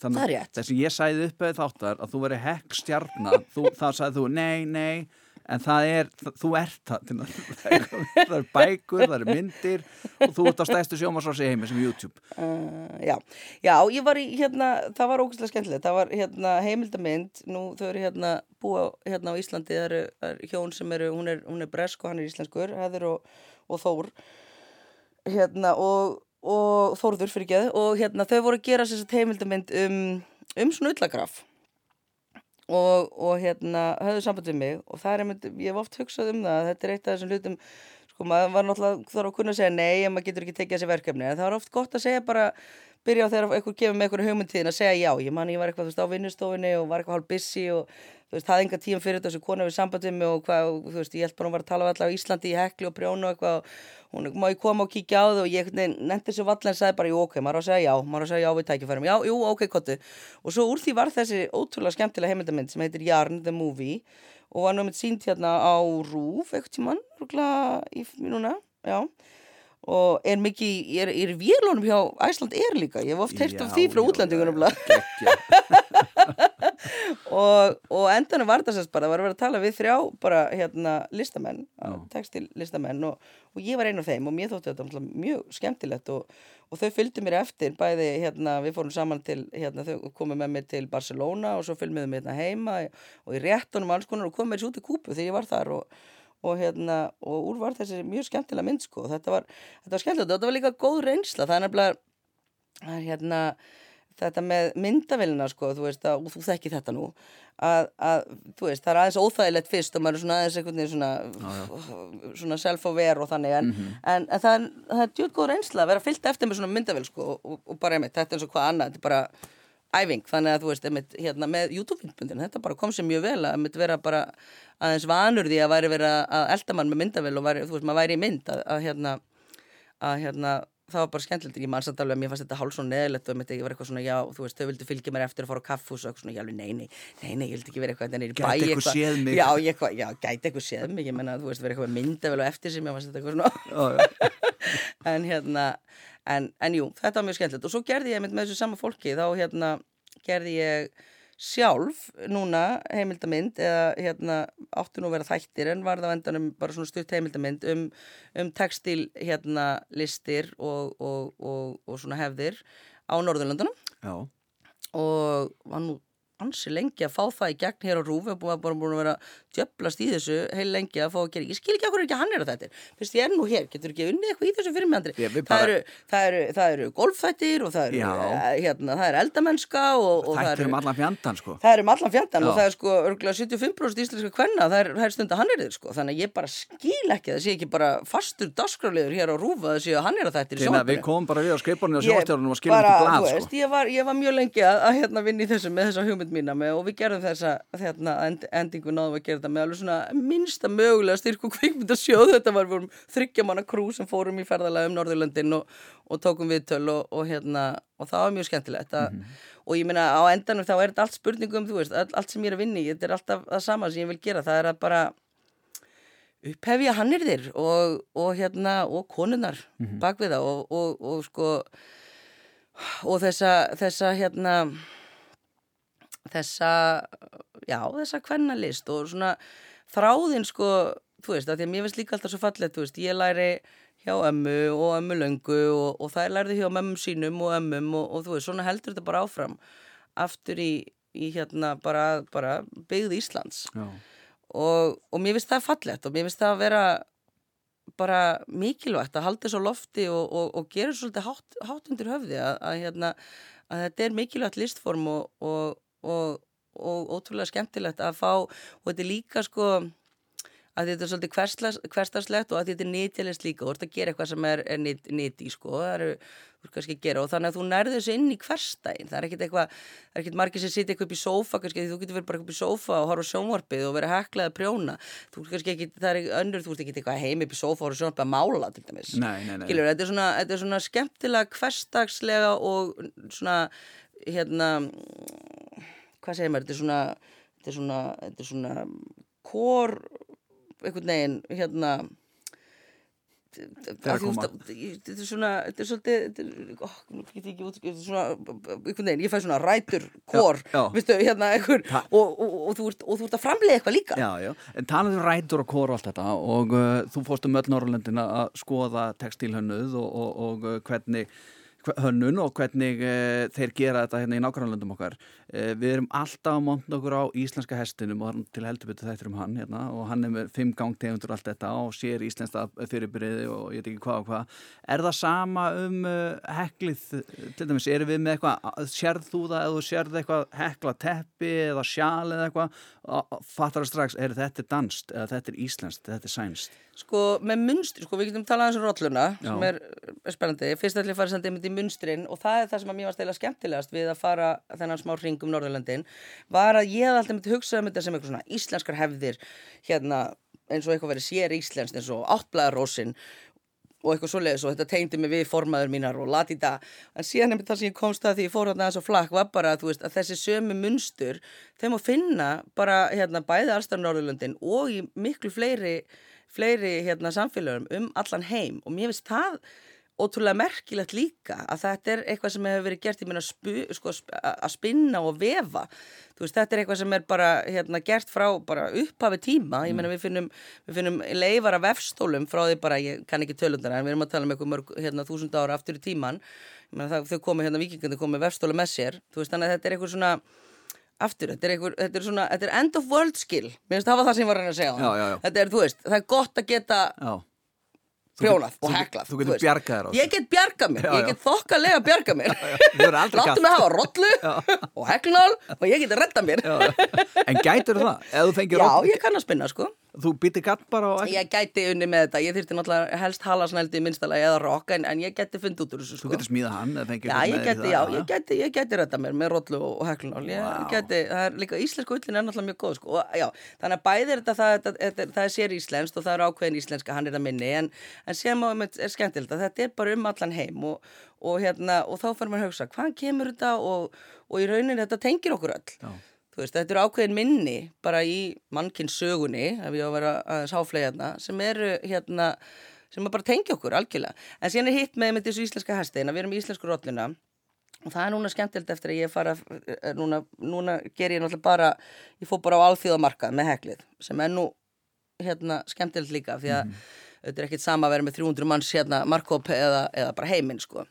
Þannig Það er rétt. Þessi ég sæði upp eða þáttar að þú veri hekk stjarna, þú, þá sagði þú nei, nei, en það er, þú ert það, <laughs> það er, er bækur, það er myndir og þú ert á stæðstu sjómasvási í heimi sem YouTube. uh, já, já, ég var í hérna, það var ógæslega skemmtilegt, það var hérna heimildamind, nú þau eru hérna búa hérna á Íslandi, það eru, eru hjón sem eru, hún er, hún er bresk og hann er íslenskur, Heður og, og Þór, hérna og, og Þórður fyrir geð og hérna þau voru að gera sér heimildamind um, um svona ullagraf og, og hérna höfðu samband við mig og það er einmitt, ég hef oft hugsað um það þetta er eitt af þessum hlutum sko maður var náttúrulega þarf að kunna að segja nei en maður getur ekki tekið þessi verkefni en það er oft gott að segja bara byrja á þegar einhver gefur með einhverju hugmyndtíðin að segja já. Ég man ég var eitthvað þú veist á vinnustofinni og var eitthvað hálf busy og þú veist hafði enga tíum fyrir þessu konu við sambandið mig og hvað og, þú veist ég held bara hún var að tala við alla á Íslandi í hekli og prjónu og eitthvað og hún má ég koma og kíkja á það og ég nefndi þessu valla en sagði bara jú ok, maður á að segja já, maður á að segja já við tækifærum, já, jú ok, kottu og svo úr því var þessi ótrúlega skemmtilega heimildamind sem heitir Jarn the Movie og var námið sínt hérna á Rúf eitthvað tímann, rúglega í núna, já og er mikið, er, er vélunum hjá Æsland er líka, ég hef oft heyrt af því frá útlendingunum <laughs> og, og endanum var það sérst bara, það var að vera að tala við þrjá bara hérna listamenn Já. textil listamenn og, og ég var einn af þeim og mér þótti þetta mjög skemmtilegt og, og þau fylgdu mér eftir bæði hérna, við fórum saman til hérna, þau komum með mig til Barcelona og svo fylgum við hérna heima og í réttunum alls konar og komum með þessu út í kúpu þegar ég var þar og og hérna, og úr var þessi mjög skemmtilega mynd sko, þetta var, þetta var skemmtilegt og þetta var líka góð reynsla, það er nefnilega hérna þetta með myndavélina sko, þú veist að, og þú þekki þetta nú að, að, veist, það er aðeins óþægilegt fyrst og maður er svona aðeins einhvern veginn svona, svona self-aware og þannig en, en, en það er, er djútt góð reynsla að vera fyllt eftir með svona myndavél sko og, og, bara einmitt, þetta er eins og hvað annað, þetta er bara æfing, þannig að þú veist, einmitt, hérna með YouTube-myndbundin, þetta bara kom sér mjög vel að einmitt vera bara aðeins vanur því að væri vera að elda mann með myndavél og væri, þú veist, maður væri í mynd að, að hérna, að hérna það var bara skemmtilegt, ég man samt alveg að mér fannst þetta hálf svo neðilegt og ég var eitthvað svona, já, þú veist, þau vildi fylgja mér eftir að fara á kaffús og eitthvað svona, já, nei, nei, nei, nei, ég vildi ekki vera eitthvað, bæ Gæti eitthvað séð mig. Já, ég, eitthvað, já, gæti eitthvað séð mig, ég menna, þú veist, vera eitthvað með myndavél og eftir sem ég fannst þetta eitthvað svona. <laughs> En hérna en, en jú, þetta var mjög skemmtilegt. Og svo gerði ég með þessu sama fólki þá hérna gerði ég sjálf núna heimildamind eða hérna áttu nú að vera þættir en var það á endanum bara svona stutt heimildamind um, um textil hérna listir og, og, og, og svona hefðir á Norðurlandunum já. og var nú ansi lengi að fá það í gegn hér á rúf við erum bara búin að vera djöblast í þessu heil lengi að fá að gera, ég skil ekki okkur ekki hann er að þetta fyrst ég er nú hér, getur ekki unnið eitthvað í þessu fyrir mig andri, við það, bara- eru, það, eru, það eru golfþættir og það eru, eh, hérna, það er eldamennska og, og það eru um allan fjandan sko. Það er um allan fjandan Já. og það er sko örgulega 75% íslenska kvenna, það er, er stund að hann er þið sko, þannig að ég bara skil ekki að það sé ekki bara fastur dagskráliður hér á rúfa að sé að hann er að þetta Þegar við komum bara við á skrifborinu og Ég sjóstjórnum og skilum bara, ekki þú þetta með alveg svona minnsta mögulega styrk og kvikmyndasjóð. Þetta var, vorum þryggja manna krú sem fórum í ferðalega um Norðurlöndin og, og tókum viðtöl og, og hérna og það var mjög skemmtilegt að, og ég meina á endanum þá er þetta allt spurningum þú veist, all, allt sem ég er að vinna í, þetta er alltaf það sama sem ég vil gera, það er að bara upphefja hannirðir og, og hérna og konunnar bak við það og, og, og sko og þessa, þessa hérna þessa já, þessa kvennalist og svona þráðin sko, þú veist, að því að mér finnst líka alltaf svo fallegt, þú veist, ég læri hjá ömmu og ömmu löngu og, og það lærði hjá mömmum sínum og ömmum og, og þú veist, svona heldur þetta bara áfram aftur í, í hérna bara, bara byggð Íslands. Og, og mér finnst það fallegt og mér finnst það að vera bara mikilvægt að halda þessu lofti og, og, og gera svolítið hátt, hátt undir höfði að, að, hérna, að þetta er mikilvægt listform og, og, og, ótrúlega skemmtilegt að fá og þetta er líka sko að þetta er svolítið hversdagslegt og að þetta er nýtjalist líka og þú ert að gera eitthvað sem er, er nýt, nýti sko, eru og þannig að þú nærður þessu inn í hverstægin það er ekkit eitthvað, það er ekkit margir sem sitja eitthvað upp í sófa kannski, þú getur verið bara upp í sófa og horfa sjónvarpið og vera heklað að prjóna þú ert kannski ekki, það er önnur, þú ert ekki eitthvað heim upp í sófa og horfa sjónvarpið að mála til dæmis Nei, nei, nei. Skilur, þetta er svona, þetta er svona skemmtilega hversdagslega og svona hérna hvað segir maður, þetta er svona þetta er svona, þetta er svona kór einhvern veginn hérna þetta er svona þetta er svolítið þetta er, svona, einhvern veginn, ég fæ svona rætur kór, já. veistu, hérna einhver, og, og, og, þú ert, og þú ert að framlega eitthvað líka. Já, já, en talað um rætur og kór og allt þetta og uh, þú fórst um öll Norrlöndina að skoða textílhönnuð og, og, og uh, hvernig hve- hönnun og hvernig uh, þeir gera þetta hérna í nákvæmlandum okkar. Uh, við erum alltaf að monta okkur á íslenska hestinum og til heldur betur þættir um hann hérna og hann er með fimm gangtegundur allt þetta og sér íslenska fyrirbyrði og ég veit ekki hvað og hvað. Er það sama um uh, heklið, til dæmis, erum við með eitthvað, sérð þú það eða sérð eitthvað hekla teppi eða sjál eða eitthvað, fattar það strax, er þetta danst eða þetta er íslenskt, þetta er sænst. Sko með munstri, sko við getum talað eins og rolluna Já. sem er, er spennandi, fyrst ætlum ég að fara samt einmitt í munstrin og það er það sem að mér var stæla skemmtilegast við að fara þennan smá hring um Norðurlöndin var að ég hafði alltaf myndi hugsað um þetta sem eitthvað svona íslenskar hefðir hérna eins og eitthvað verið sér íslenskt eins og áttblæðarósin og eitthvað svoleiðis og þetta tengdi mig við formaður mínar og latita, en síðan einmitt það sem ég komst að því ég fór hérna aðeins og flakk var bara þú veist, að þessi sömu munstur þeim að finna bara hérna bæði allstar Norðurlöndin og í miklu fleiri fleiri hérna samfélagum um allan heim. Og mér finnst það ótrúlega merkilegt líka að þetta er eitthvað sem hefur verið gert, meina spu, sko, að spinna og vefa. Veist, þetta er eitthvað sem er bara hérna, gert frá upphafi tíma. Ég meina við finnum, við finnum leifar af vefstólum frá því bara, ég kann ekki tölundar en við erum að tala um eitthvað mörg hérna, þúsund ára aftur í tíman meina það, þau komu hérna vikingandi með vefstóla með sér. Veist, þannig að þetta er eitthvað svona aftur, þetta er, einhver, þetta er svona, þetta er end of world skill. Mér finnst það var það sem ég var að reyna að segja Já, já, já. þetta er, þú veist, það er gott að geta Já. Þú og heklað þú getur bjargað þér á ég get bjargað mér, Já, ég já. get þokkalega bjargað mér. <laughs> Láttu mig hafa rollu <laughs> og heklnál og ég get redda mér. Já, Já. En gætur það? Ef þú fengir roll- ég kann að spinna sko Þú býtir gatt bara ekki ég gæti unni með þetta, ég þyrfti náttúrulega helst halasnældi í minnstala eða rock en, en ég gæti fundið út úr þessu Þú sko getur smíða hann Já, ég geti, það, já, ég geti, ég geti redda mér með rollu og heklunál. Ég Vá. geti, það er líka, íslensku ullin er náttúrulega mjög góð, sko. Og, já, þannig að bæði er þetta, það, þetta, þetta, það er sér íslenskt og það er ákveðin íslenska, hann er það minni, en, en sem á með er skemmtilegt að þetta er bara um allan heim og, og hérna, og þá fyrir maður að hugsa, hvaðan kemur þetta og, og í rauninni þetta tengir okkur öll. Já. Þú veist, þetta eru ákveðin minni bara í mannkinn sögunni, ef ég á að vera aðeins háflega sem eru hérna, sem að bara tengja okkur algjörlega. En síðan er hitt með með þessu íslenska hesteina, við erum í íslensku rolluna. Og það er núna skemmtilegt eftir að ég fara, eh, núna, núna ger ég náttúrulega bara, ég fór bara á alþjóðamarkað með heklið, sem er nú hérna skemmtilegt líka, því að þetta er ekkit sama að vera með 300 manns hérna markkóp eða, eða bara heiminn, sko.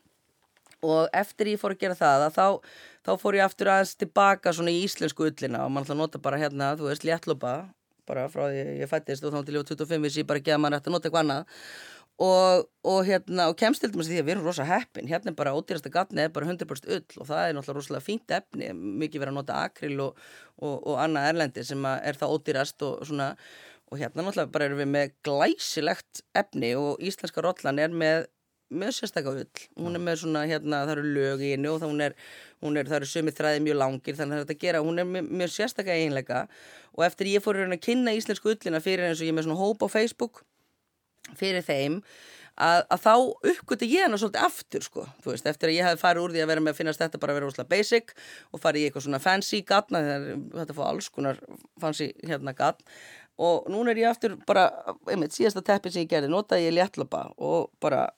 Og eftir ég fór að gera það að þá, þá fór ég aftur aðeins tilbaka svona í íslensku ullina og mann að nota bara hérna, þú veist, léttlupa bara frá því ég fættist og þá til ég var 25 vissi ég bara að maður ætti að nota eitthvað annað. Og, og hérna, og kemst til dæmis því að við erum rosa heppin, hérna er bara ódýrasta gatni er bara 100% ull og það er náttúrulega rosalega fínt efni, mikið verið að nota akril og, og, og annað erlendi sem er það ódýrast og svona. Og hérna náttúrulega bara erum við með glæsilegt efni og íslenska rollan er með með sérstaklega ull, hún er með svona hérna það eru lög í hennu og það hún er, hún er það eru sömið þræði mjög langir þannig að þetta gera hún er með, með sérstaklega einleika og eftir ég fór að kynna íslensku ullina fyrir eins og ég með svona hóp á Facebook fyrir þeim að, að þá uppgötu ég hana svolítið aftur sko, þú veist, eftir að ég hef farið úr því að vera með að finnast þetta bara að vera úrslega basic og farið í eitthvað svona fancy gatna þetta fóð alls konar fancy hérna gatn. Og núna er ég aftur bara, einmitt, síðasta teppi sem ég gerði, notaði ég léttlapa og bara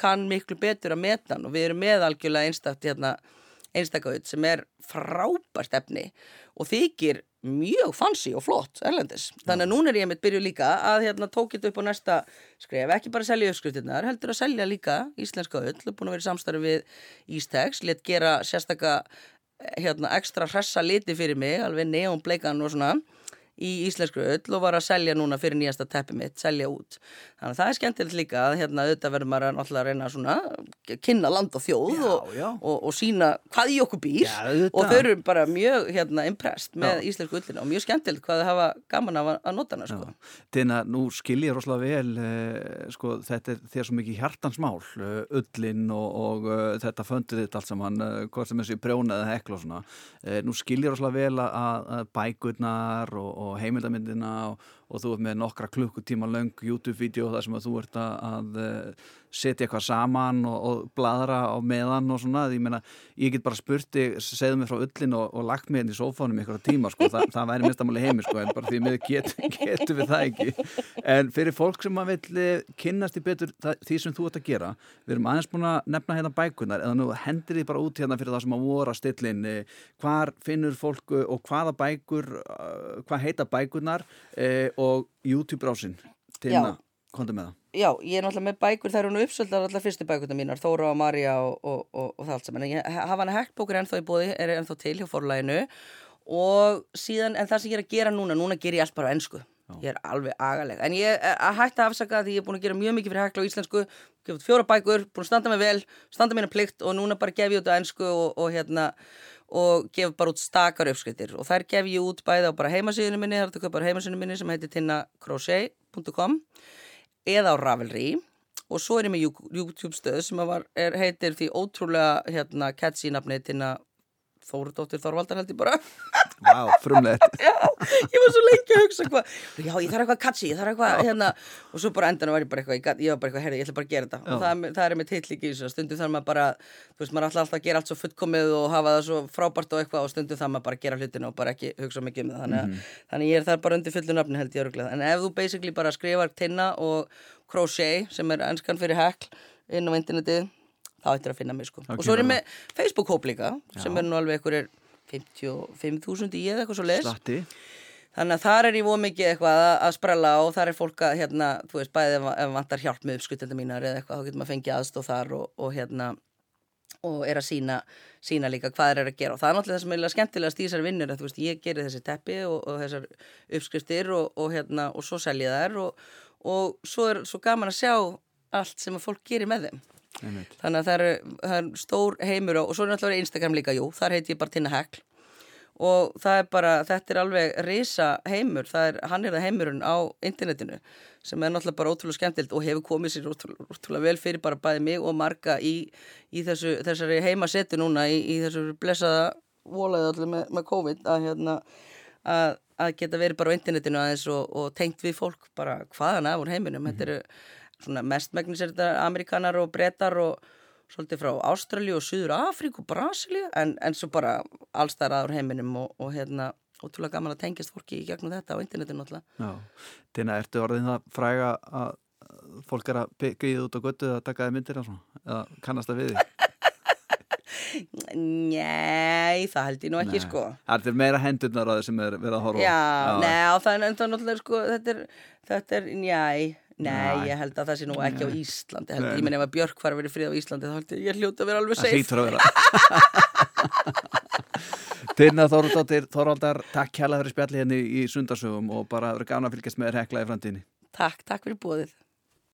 kann miklu betur að meta hann. Og við erum með algjörlega einstakt hérna einstakauð sem er frábært efni og þykir mjög fancy og flott erlendis. Þannig að núna er ég mitt byrju líka að hérna tók þetta upp á næsta skref, ekki bara selja uppskriftinnar, heldur að selja líka íslenska öll, búin að vera í samstarfi við Ístex, let gera sérstakka hérna, ekstra hressa liti fyrir mig, alveg neon bleikan og svona í íslensku öll og var að selja núna fyrir nýjasta teppi mitt, selja út. Þannig að það er skemmtilegt líka að hérna auðvitað verður maður að reyna svona kynna land og þjóð já, og, já. Og, og sína hvað í okkur býr. Já, og þau eru bara mjög hérna impressed með íslensku öllina og mjög skemmtilegt hvað þau hafa gaman að, að nota hana sko. Dina, nú skil ég rosalega vel eh, sko, þetta er þér svo mikið hjartansmál eh, ullin og, og eh, þetta föndið þitt allt saman eh, hvort sem þessi brjóna eða hekla og svona. Eh, nú skil ég rosalega vel að, að bækurnar og, og heimildamindina og, og þú ert með nokkra klukkutíma löng YouTube-vídeó þar sem þú ert að, eh, setja eitthvað saman og, og bladra á meðan og svona ég meina, ég get bara spurt þig segðu mig frá ullin og, og lagt mig inn í sófánum í eitthvað tíma, sko, Þa, það væri minnstamáli heimi sko, en bara því við <laughs> getum get við það ekki. En fyrir fólk sem að vill eh, kynnast í betur það, því sem þú ert að gera við erum aðeins búin að nefna hérna bækunar eða nú hendir því bara út hérna fyrir það sem að voru að stillin hvar finnur fólk eh, og hvaða bækur eh, hvað heita bækunar eh, og YouTube-brásinn hérna, komdu með það Já, ég er náttúrulega með bækur, það eru nú uppsöldar allar fyrstu bækurna mínar, Þóra og Marja og, og, og, og það allt saman. En ég hafa hana hekkbókur ennþá í bóði, er ennþá til hjá forlæginu og síðan, en það sem ég er að gera núna, núna ger ég allt bara á ennsku. Ég er alveg agaleg. En ég er að hætta að afsaka því ég er búin að gera mjög mikið fyrir hekla á íslensku, gefið fjóra bækur, búin að standa mig vel, standa mína plikt og núna bara gef ég út á ennsku og, og hérna og gef bara út stakar uppskriftir. Og þær gef ég út bæði á bara heimasíðinu minni, það er þetta bara heimasíðinu minni sem heitir tinnacrochet.com eða á Ravelry. Og svo er ég með YouTube stöð sem að var, er, heitir því ótrúlega hérna, catchy nafni Tinna Þóruðdóttir Þorvaldar held ég bara Vá, frumlegt. <laughs> Já, ég var svo lengi að hugsa hvað já, ég þarf eitthvað catchy, ég þarf eitthvað hérna, og svo bara endan var ég bara eitthvað ég, var bara eitthvað, herri, ég ætla bara að gera þetta. Já. og það, það er með titl ekki í þessu, stundum þarf maður bara þú veist, maður er alltaf að gera allt svo fullkomið og hafa það svo frábært og eitthvað og stundum þarf maður bara að gera hlutinu og bara ekki hugsa mikið um það. Þannig, Mhm. að, þannig ég er þar bara undir fullu nafni held ég öruglega, en ef þú basically bara skrifar tinna og crochet sem er ennskan fyrir hekl inn á internetið þá ættir að finna mig sko. Þá og svo er ég með Facebook-hóp líka sem er nú alveg einhverjir 55.000 í eða eitthvað svo leis Slatti Þannig að þar er ég voð mikið eitthvað að, sprella og þar er fólk að, hérna, þú veist, bæðið ef, ef vantar hjálp með uppskutenda mínar eða eitthvað, þá getur maður fengið aðstóð þar og, og hérna, og er að sína, sína líka hvað eru að gera. Og það er náttúrulega það sem er skemmtilegast í þessar vinnur, að þú veist, ég gerir þessi teppi og, og þessar uppskriftir og, og hérna, og svo selja þær og, og svo er svo gaman að sjá allt sem að fólk gerir með þeim. Einmitt. Þannig að það er, það er stór heimur og, svo er náttúrulega Instagram líka, jú, þar heiti ég bara Tinna Hekl. Og það er bara, þetta er alveg risa heimur, er, hann er það heimurinn á internetinu sem er náttúrulega bara ótrúlega skemmtilt og hefur komið sér ótrúlega, ótrúlega vel fyrir bara bæði mig og marga í, í þessu, þessari heimasetu núna í, í þessu blessaða volaði allir með, með COVID að, hérna, að, að geta verið bara á internetinu aðeins og, og tengt við fólk bara hvaðan af úr heiminum, þetta eru svona mestmægnis er þetta amerikanar og brettar og svolítið frá Ástralju og Suður Afríku og Brasilíu en, en svo bara allstæðar aður heiminum og, og hérna ótrúlega gaman að tengjast fólki í gegnum þetta á internetinu náttúrulega. Já, Tina, ertu orðin það fræga að að fólk er að byggja út á göttu að taka þið myndir eða kannast það við því? <laughs> Nei, það held ég nú ekki Nei. sko. Það er meira hendurnar á þið sem er verið að horfa á. Já, nei, það er náttúrulega sko, þetta er, þetta er, njæ, nei, Nei. ég held að það sé nú ekki á Íslandi, Nei, ég menn ef að Björk fara að vera frið á Íslandi þá held ég, ég hljóta að vera alveg Það safe. hlýtur að vera. <laughs> Tinna Þorvaldóttir, Þorvaldar, takk kjærlega fyrir spjalli henni í sundarsögum og bara verið gana að fylgjast með þér heklaði framtíðinni. Takk, takk fyrir bóðið.